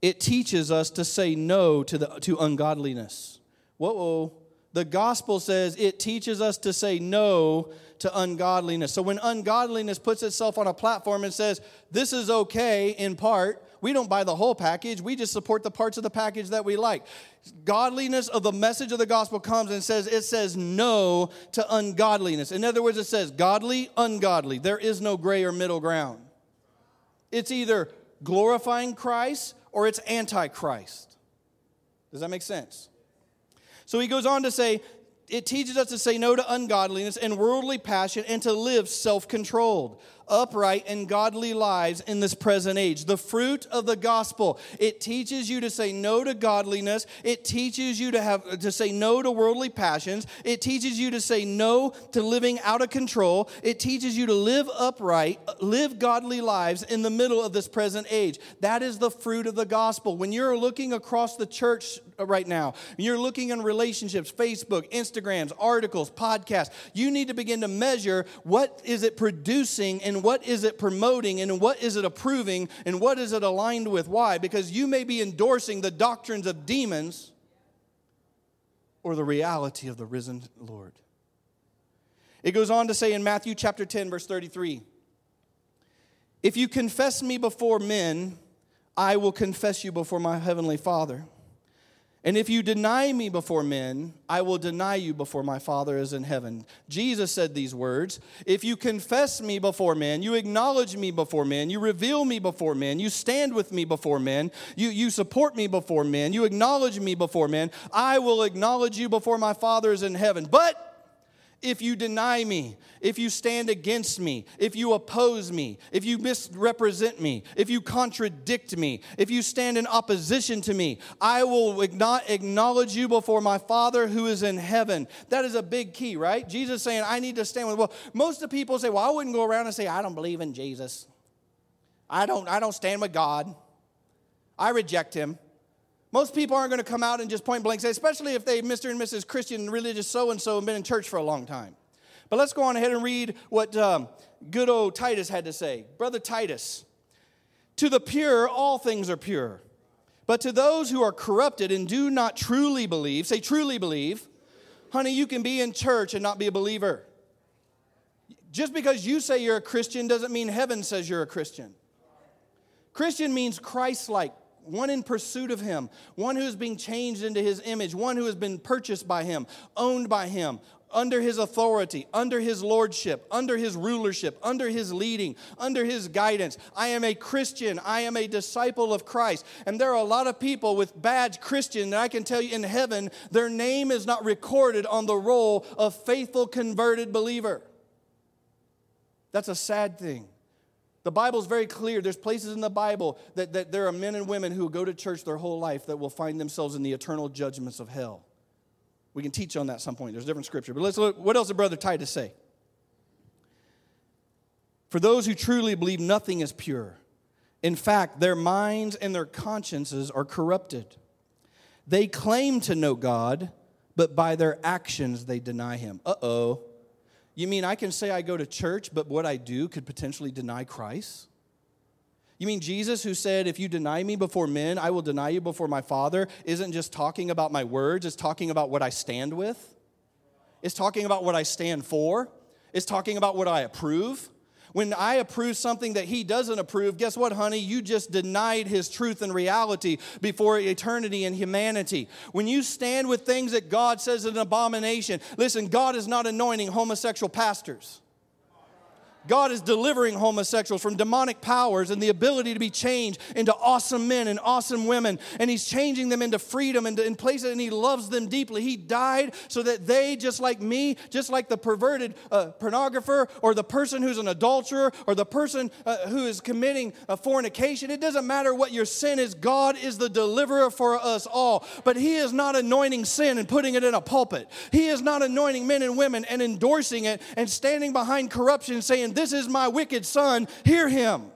It teaches us to say no to, the, to ungodliness Whoa, the gospel says it teaches us to say no to ungodliness. So when ungodliness puts itself on a platform and says, this is okay in part, we don't buy the whole package. We just support the parts of the package that we like. Godliness of the message of the gospel comes and says, it says no to ungodliness. In other words, it says godly, ungodly. There is no gray or middle ground. It's either glorifying Christ or it's antichrist. Does that make sense? So he goes on to say, it teaches us to say no to ungodliness and worldly passion and to live self controlled, upright, and godly lives in this present age. The fruit of the gospel. It teaches you to say no to godliness. It teaches you to have to say no to worldly passions. It teaches you to say no to living out of control. It teaches you to live upright, live godly lives in the middle of this present age. That is the fruit of the gospel. When you're looking across the church right now, you're looking in relationships, Facebook, Instagrams, articles, podcasts, you need to begin to measure what is it producing and what is it promoting and what is it approving and what is it aligned with. Why? Because you may be endorsing the doctrines of demons or the reality of the risen Lord. It goes on to say in Matthew chapter 10, verse 33 If you confess me before men, I will confess you before my heavenly Father. And if you deny me before men, I will deny you before my Father is in heaven. Jesus said these words If you confess me before men, you acknowledge me before men, you reveal me before men, you stand with me before men, you, you support me before men, you acknowledge me before men, I will acknowledge you before my Father is in heaven. But if you deny me, if you stand against me, if you oppose me, if you misrepresent me, if you contradict me, if you stand in opposition to me, I will not acknowledge you before my Father who is in heaven. That is a big key, right? Jesus saying, I need to stand with. Well, most of the people say, Well, I wouldn't go around and say, I don't believe in Jesus. I don't, I don't stand with God. I reject him. Most people aren't going to come out and just point blank say, especially if they Mr. and Mrs. Christian religious so and so and been in church for a long time. But let's go on ahead and read what um, good old Titus had to say. Brother Titus, to the pure, all things are pure. But to those who are corrupted and do not truly believe, say truly believe, honey, you can be in church and not be a believer. Just because you say you're a Christian doesn't mean heaven says you're a Christian. Christian means Christ like, one in pursuit of him, one who is being changed into his image, one who has been purchased by him, owned by him, under his authority, under his lordship, under his rulership, under his leading, under his guidance. I am a Christian. I am a disciple of Christ. And there are a lot of people with badge Christian that I can tell you in heaven, their name is not recorded on the roll of faithful converted believer. That's a sad thing. The Bible is very clear. There's places in the Bible that, that there are men and women who go to church their whole life that will find themselves in the eternal judgments of hell. We can teach on that some point. There's different scripture. But let's look. What else did Brother Titus say? For those who truly believe nothing is pure. In fact, their minds and their consciences are corrupted. They claim to know God, but by their actions they deny Him. Uh oh. You mean I can say I go to church, but what I do could potentially deny Christ? You mean Jesus, who said, If you deny me before men, I will deny you before my Father, isn't just talking about my words, it's talking about what I stand with? It's talking about what I stand for? It's talking about what I approve? When I approve something that he doesn't approve, guess what, honey? You just denied his truth and reality before eternity and humanity. When you stand with things that God says is an abomination, listen, God is not anointing homosexual pastors. God is delivering homosexuals from demonic powers and the ability to be changed into awesome men and awesome women. And He's changing them into freedom and in places, and He loves them deeply. He died so that they, just like me, just like the perverted uh, pornographer or the person who's an adulterer or the person uh, who is committing a fornication, it doesn't matter what your sin is, God is the deliverer for us all. But He is not anointing sin and putting it in a pulpit. He is not anointing men and women and endorsing it and standing behind corruption saying, this is my wicked son, hear him.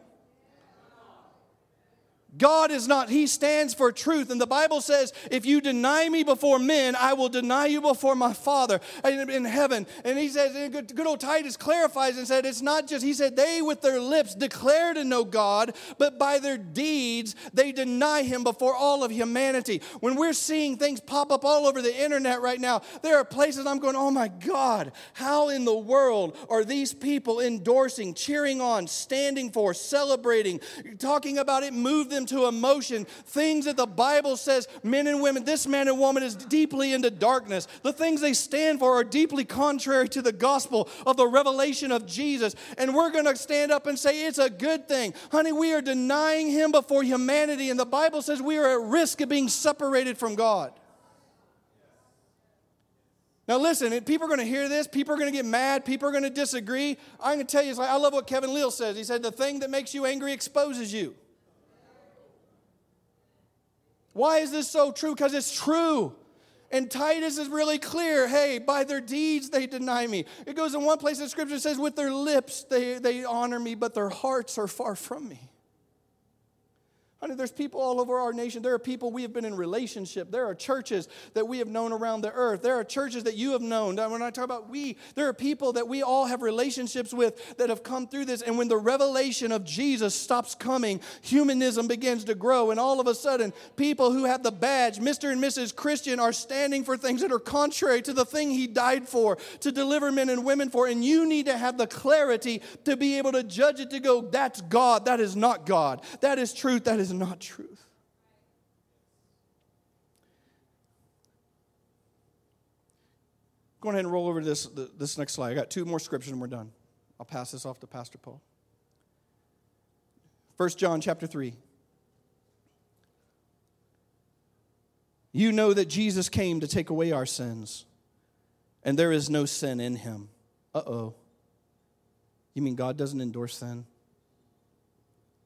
God is not, He stands for truth. And the Bible says, if you deny me before men, I will deny you before my Father in heaven. And He says, good old Titus clarifies and said, it's not just, He said, they with their lips declare to know God, but by their deeds they deny Him before all of humanity. When we're seeing things pop up all over the internet right now, there are places I'm going, oh my God, how in the world are these people endorsing, cheering on, standing for, celebrating, talking about it, move them to emotion, things that the Bible says men and women, this man and woman is deeply into darkness. The things they stand for are deeply contrary to the gospel of the revelation of Jesus. And we're going to stand up and say it's a good thing. Honey, we are denying him before humanity. And the Bible says we are at risk of being separated from God. Now, listen, people are going to hear this. People are going to get mad. People are going to disagree. I'm going to tell you, like, I love what Kevin Leal says. He said, The thing that makes you angry exposes you. Why is this so true? Because it's true. And Titus is really clear hey, by their deeds they deny me. It goes in one place in Scripture, It says, with their lips they, they honor me, but their hearts are far from me. Honey, there's people all over our nation. There are people we have been in relationship. There are churches that we have known around the earth. There are churches that you have known. When I talk about we, there are people that we all have relationships with that have come through this. And when the revelation of Jesus stops coming, humanism begins to grow. And all of a sudden, people who have the badge, Mr. and Mrs. Christian, are standing for things that are contrary to the thing he died for, to deliver men and women for. And you need to have the clarity to be able to judge it, to go, that's God, that is not God. That is truth, that is is not truth. Go ahead and roll over to this, this next slide. I got two more scriptures and we're done. I'll pass this off to Pastor Paul. 1 John chapter 3. You know that Jesus came to take away our sins, and there is no sin in him. Uh oh. You mean God doesn't endorse sin?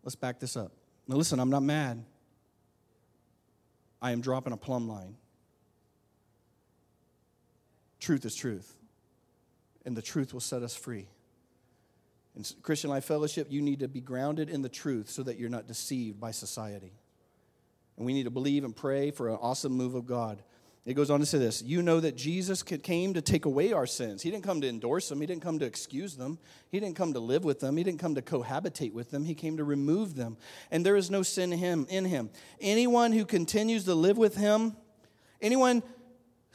Let's back this up. Now, listen, I'm not mad. I am dropping a plumb line. Truth is truth, and the truth will set us free. In Christian Life Fellowship, you need to be grounded in the truth so that you're not deceived by society. And we need to believe and pray for an awesome move of God. It goes on to say this You know that Jesus came to take away our sins. He didn't come to endorse them, He didn't come to excuse them, He didn't come to live with them, He didn't come to cohabitate with them, He came to remove them. And there is no sin in Him. In him. Anyone who continues to live with Him, anyone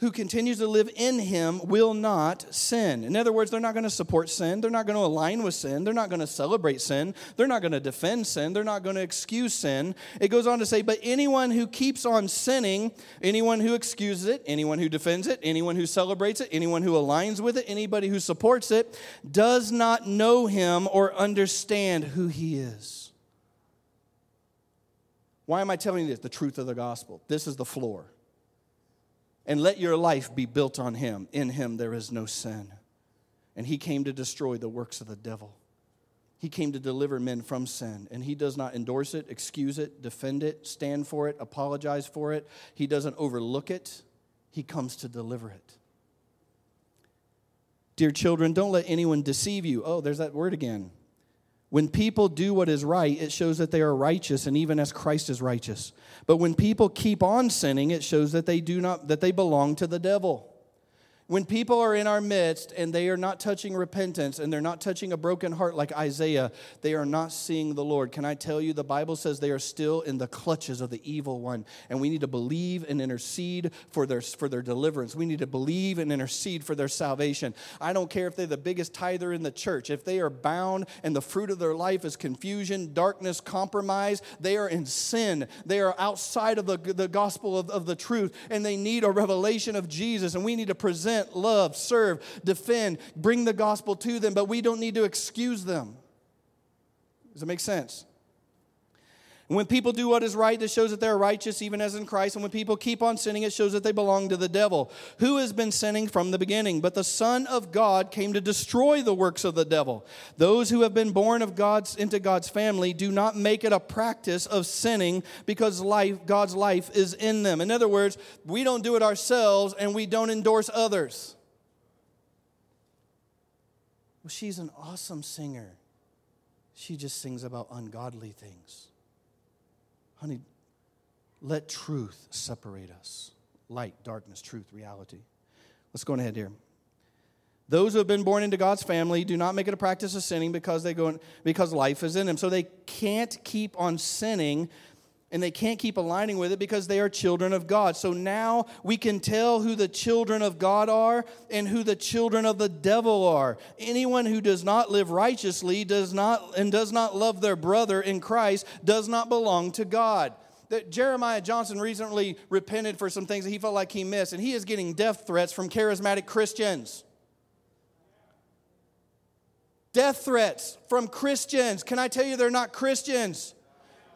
who continues to live in him will not sin. In other words, they're not going to support sin. They're not going to align with sin. They're not going to celebrate sin. They're not going to defend sin. They're not going to excuse sin. It goes on to say, but anyone who keeps on sinning, anyone who excuses it, anyone who defends it, anyone who celebrates it, anyone who aligns with it, anybody who supports it, does not know him or understand who he is. Why am I telling you this? The truth of the gospel. This is the floor and let your life be built on him. In him there is no sin. And he came to destroy the works of the devil. He came to deliver men from sin, and he does not endorse it, excuse it, defend it, stand for it, apologize for it. He doesn't overlook it, he comes to deliver it. Dear children, don't let anyone deceive you. Oh, there's that word again. When people do what is right, it shows that they are righteous and even as Christ is righteous. But when people keep on sinning, it shows that they do not that they belong to the devil. When people are in our midst and they are not touching repentance and they're not touching a broken heart like Isaiah, they are not seeing the Lord. Can I tell you, the Bible says they are still in the clutches of the evil one. And we need to believe and intercede for their, for their deliverance. We need to believe and intercede for their salvation. I don't care if they're the biggest tither in the church. If they are bound and the fruit of their life is confusion, darkness, compromise, they are in sin. They are outside of the, the gospel of, of the truth and they need a revelation of Jesus. And we need to present love, serve, defend, bring the gospel to them, but we don't need to excuse them. Does that make sense? When people do what is right, this shows that they're righteous, even as in Christ. And when people keep on sinning, it shows that they belong to the devil, who has been sinning from the beginning. But the Son of God came to destroy the works of the devil. Those who have been born of God's into God's family do not make it a practice of sinning because life, God's life is in them. In other words, we don't do it ourselves and we don't endorse others. Well, she's an awesome singer. She just sings about ungodly things. Honey, let truth separate us light, darkness, truth, reality. Let's go ahead here. Those who have been born into God's family do not make it a practice of sinning because they go in, because life is in them. So they can't keep on sinning and they can't keep aligning with it because they are children of God. So now we can tell who the children of God are and who the children of the devil are. Anyone who does not live righteously does not and does not love their brother in Christ does not belong to God. That Jeremiah Johnson recently repented for some things that he felt like he missed, and he is getting death threats from charismatic Christians. Death threats from Christians. Can I tell you they're not Christians?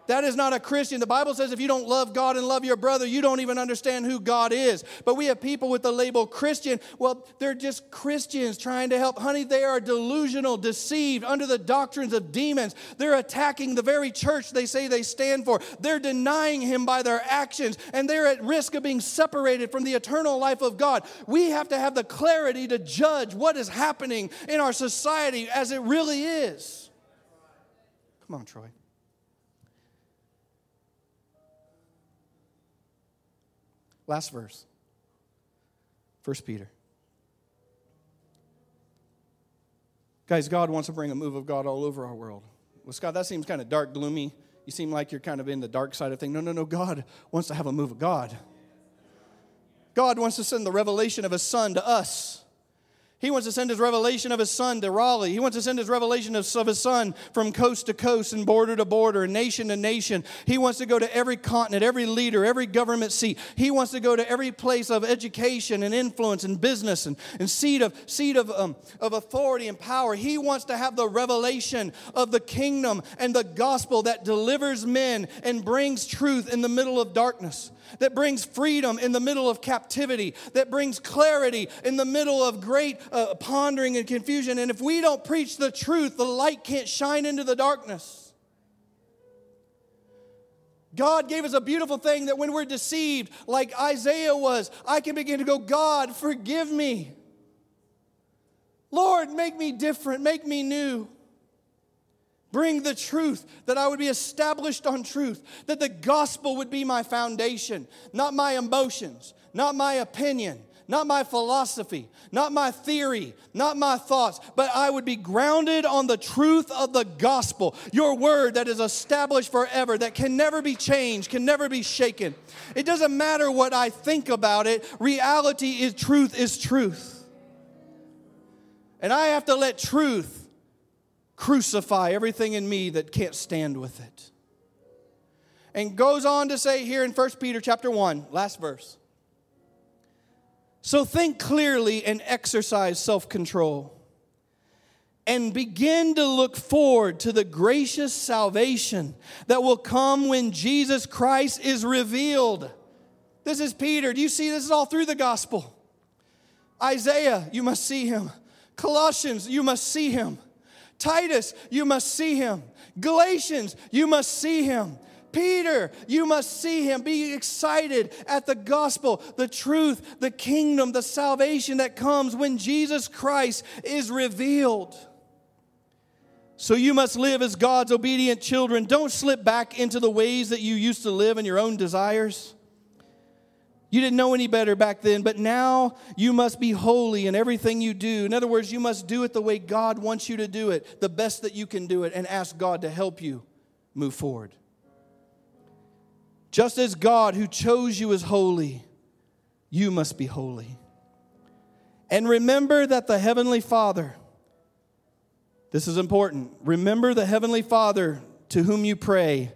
That is not a Christian. The Bible says if you don't love God and love your brother, you don't even understand who God is. But we have people with the label Christian. Well, they're just Christians trying to help. Honey, they are delusional, deceived under the doctrines of demons. They're attacking the very church they say they stand for. They're denying Him by their actions, and they're at risk of being separated from the eternal life of God. We have to have the clarity to judge what is happening in our society as it really is. Come on, Troy. Last verse. First Peter. Guys, God wants to bring a move of God all over our world. Well, Scott, that seems kind of dark, gloomy. You seem like you're kind of in the dark side of things. No, no, no. God wants to have a move of God. God wants to send the revelation of His Son to us. He wants to send his revelation of his son to Raleigh. He wants to send his revelation of, his son from coast to coast and border to border and nation to nation. He wants to go to every continent, every leader, every government seat. He wants to go to every place of education and influence and business and, and seat, of, seat of, um, of authority and power. He wants to have the revelation of the kingdom and the gospel that delivers men and brings truth in the middle of darkness that brings freedom in the middle of captivity, that brings clarity in the middle of great uh, pondering and confusion. And if we don't preach the truth, the light can't shine into the darkness. God gave us a beautiful thing that when we're deceived, like Isaiah was, I can begin to go, God, forgive me. Lord, make me different, make me new. Bring the truth, that I would be established on truth, that the gospel would be my foundation, not my emotions, not my opinion, not my philosophy, not my theory, not my thoughts, but I would be grounded on the truth of the gospel, your word that is established forever, that can never be changed, can never be shaken. It doesn't matter what I think about it, reality is truth is truth. And I have to let truth crucify everything in me that can't stand with it. And goes on to say here in 1 Peter chapter 1, last verse. So think clearly and exercise self control. And begin to look forward to the gracious salvation that will come when Jesus Christ is revealed. This is Peter. Do you see this is all through the gospel? Isaiah, you must see him. Colossians, you must see him. Titus, you must see him. Galatians, you must see him. Peter, you must see him. Be excited at the gospel, the truth, the kingdom, the salvation that comes when Jesus Christ is revealed. So you must live as God's obedient children. Don't slip back into the ways that you used to live in your own desires. You didn't know any better back then, but now you must be holy in everything you do. In other words, you must do it the way God wants you to do it, the best that you can do it, and ask God to help you move forward. Just as God, who chose you, is holy, you must be holy. And remember that the Heavenly Father, this is important, remember the Heavenly Father to whom you pray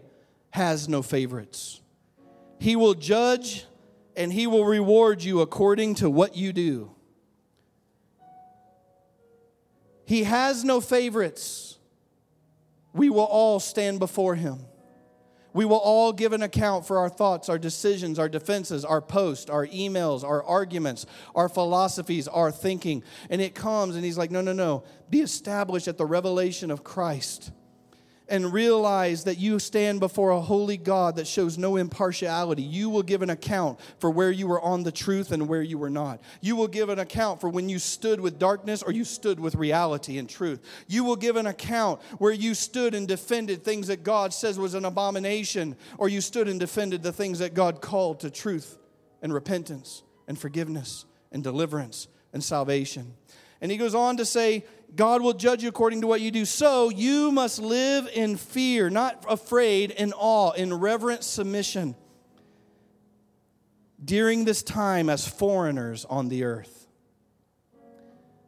has no favorites. He will judge and he will reward you according to what you do. He has no favorites. We will all stand before him. We will all give an account for our thoughts, our decisions, our defenses, our posts, our emails, our arguments, our philosophies, our thinking. And it comes, and he's like, no, no, no. Be established at the revelation of Christ and realize that you stand before a holy God that shows no impartiality. You will give an account for where you were on the truth and where you were not. You will give an account for when you stood with darkness or you stood with reality and truth. You will give an account where you stood and defended things that God says was an abomination or you stood and defended the things that God called to truth and repentance and forgiveness and deliverance and salvation. And he goes on to say, God will judge you according to what you do. So you must live in fear, not afraid, in awe, in reverent submission during this time as foreigners on the earth.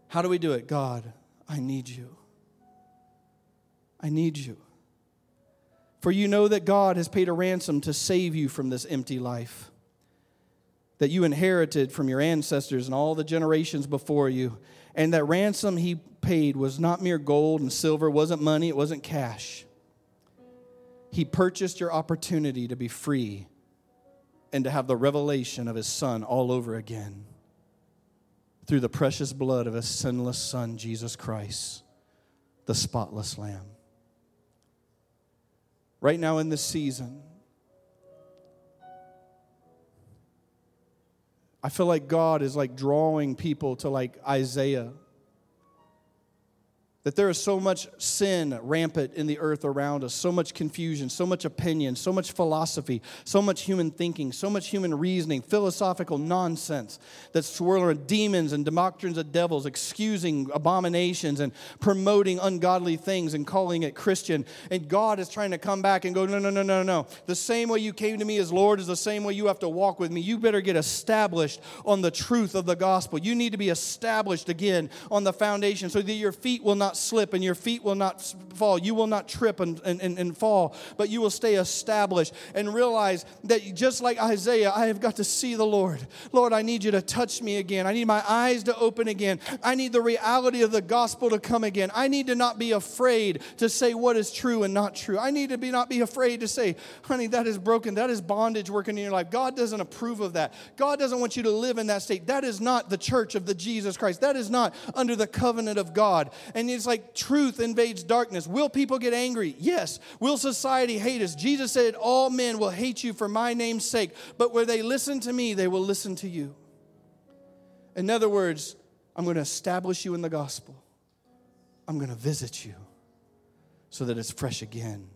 How do we do it? God, I need you. I need you. For you know that God has paid a ransom to save you from this empty life that you inherited from your ancestors and all the generations before you. And that ransom he paid was not mere gold and silver, wasn't money, it wasn't cash. He purchased your opportunity to be free and to have the revelation of his son all over again through the precious blood of his sinless son, Jesus Christ, the spotless Lamb. Right now in this season, I feel like God is like drawing people to like Isaiah that there is so much sin rampant in the earth around us, so much confusion, so much opinion, so much philosophy, so much human thinking, so much human reasoning, philosophical nonsense that's swirling demons and doctrines of devils, excusing abominations and promoting ungodly things and calling it Christian. And God is trying to come back and go, no, no, no, no, no. The same way you came to me as Lord is the same way you have to walk with me. You better get established on the truth of the gospel. You need to be established again on the foundation so that your feet will not not slip and your feet will not fall. You will not trip and, and, and fall, but you will stay established and realize that just like Isaiah, I have got to see the Lord. Lord, I need you to touch me again. I need my eyes to open again. I need the reality of the gospel to come again. I need to not be afraid to say what is true and not true. I need to be not be afraid to say, honey, that is broken. That is bondage working in your life. God doesn't approve of that. God doesn't want you to live in that state. That is not the church of the Jesus Christ. That is not under the covenant of God. And like truth invades darkness. Will people get angry? Yes. Will society hate us? Jesus said, All men will hate you for my name's sake, but where they listen to me, they will listen to you. In other words, I'm going to establish you in the gospel. I'm going to visit you so that it's fresh again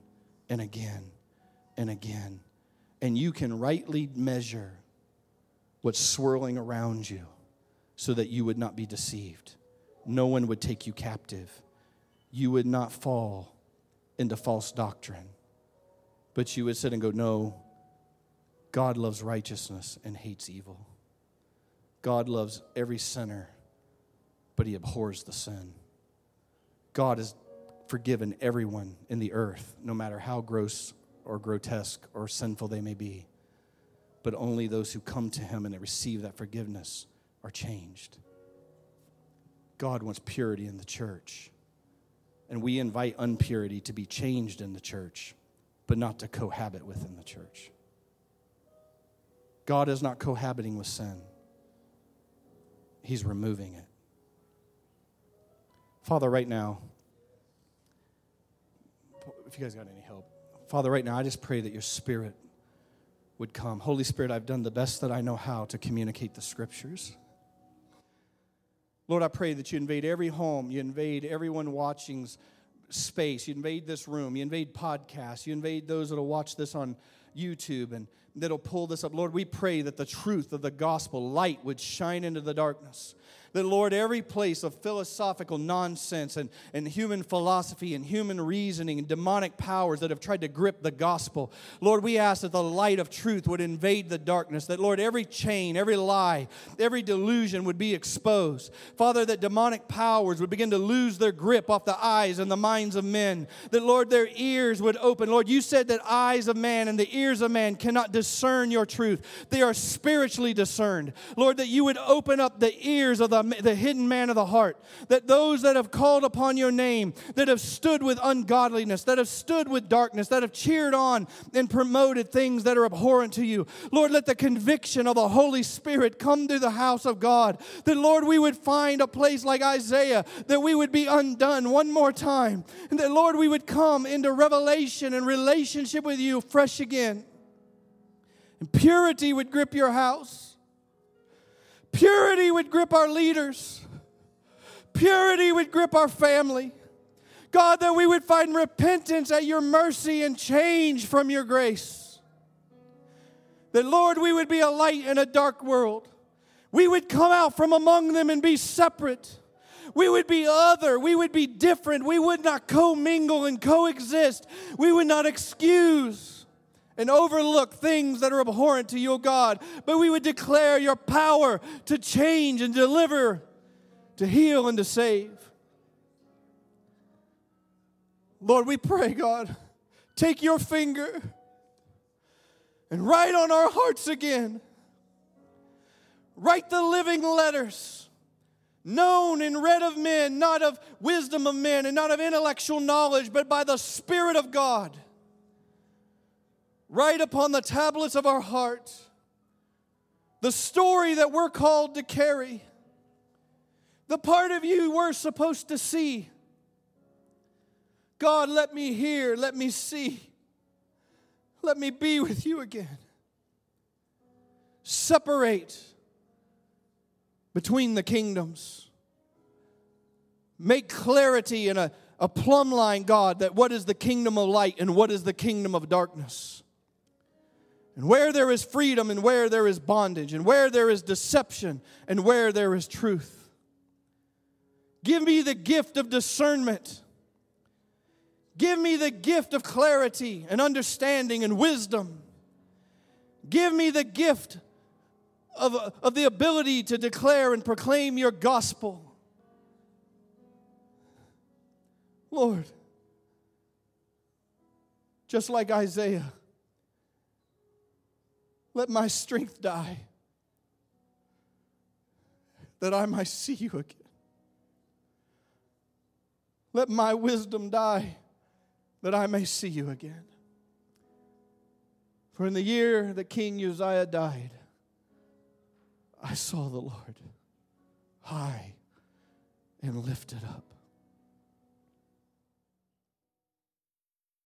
and again and again. And you can rightly measure what's swirling around you so that you would not be deceived no one would take you captive. You would not fall into false doctrine. But you would sit and go, No, God loves righteousness and hates evil. God loves every sinner, but he abhors the sin. God has forgiven everyone in the earth, no matter how gross or grotesque or sinful they may be. But only those who come to him and receive that forgiveness are changed. God wants purity in the church. And we invite unpurity to be changed in the church, but not to cohabit within the church. God is not cohabiting with sin, He's removing it. Father, right now, if you guys got any help, Father, right now, I just pray that your Spirit would come. Holy Spirit, I've done the best that I know how to communicate the scriptures. Lord, I pray that you invade every home, you invade everyone watching's space, you invade this room, you invade podcasts, you invade those that'll watch this on YouTube and that'll pull this up. Lord, we pray that the truth of the gospel, light, would shine into the darkness that, Lord, every place of philosophical nonsense and, and human philosophy and human reasoning and demonic powers that have tried to grip the gospel, Lord, we ask that the light of truth would invade the darkness, that, Lord, every chain, every lie, every delusion would be exposed. Father, that demonic powers would begin to lose their grip off the eyes and the minds of men, that, Lord, their ears would open. Lord, you said that eyes of man and the ears of man cannot discern your truth, they are spiritually discerned. Lord, that you would open up the ears of the the hidden man of the heart. That those that have called upon your name, that have stood with ungodliness, that have stood with darkness, that have cheered on and promoted things that are abhorrent to you. Lord, let the conviction of the Holy Spirit come to the house of God. That, Lord, we would find a place like Isaiah, that we would be undone one more time. And that, Lord, we would come into revelation and relationship with you fresh again. And purity would grip your house. Purity would grip our leaders. Purity would grip our family. God, that we would find repentance at your mercy and change from your grace. That, Lord, we would be a light in a dark world. We would come out from among them and be separate. We would be other. We would be different. We would not commingle and coexist. We would not excuse and overlook things that are abhorrent to you, God, but we would declare your power to change and deliver, to heal and to save. Lord, we pray, God, take your finger and write on our hearts again. Write the living letters, known and read of men, not of wisdom of men and not of intellectual knowledge, but by the Spirit of God write upon the tablets of our heart the story that we're called to carry, the part of you we're supposed to see. God, let me hear, let me see, let me be with you again. Separate between the kingdoms. Make clarity in a, a plumb line, God, that what is the kingdom of light and what is the kingdom of darkness. And where there is freedom and where there is bondage, and where there is deception and where there is truth. Give me the gift of discernment. Give me the gift of clarity and understanding and wisdom. Give me the gift of, of the ability to declare and proclaim your gospel. Lord, just like Isaiah, let my strength die that I might see you again. Let my wisdom die that I may see you again. For in the year that King Uzziah died, I saw the Lord high and lifted up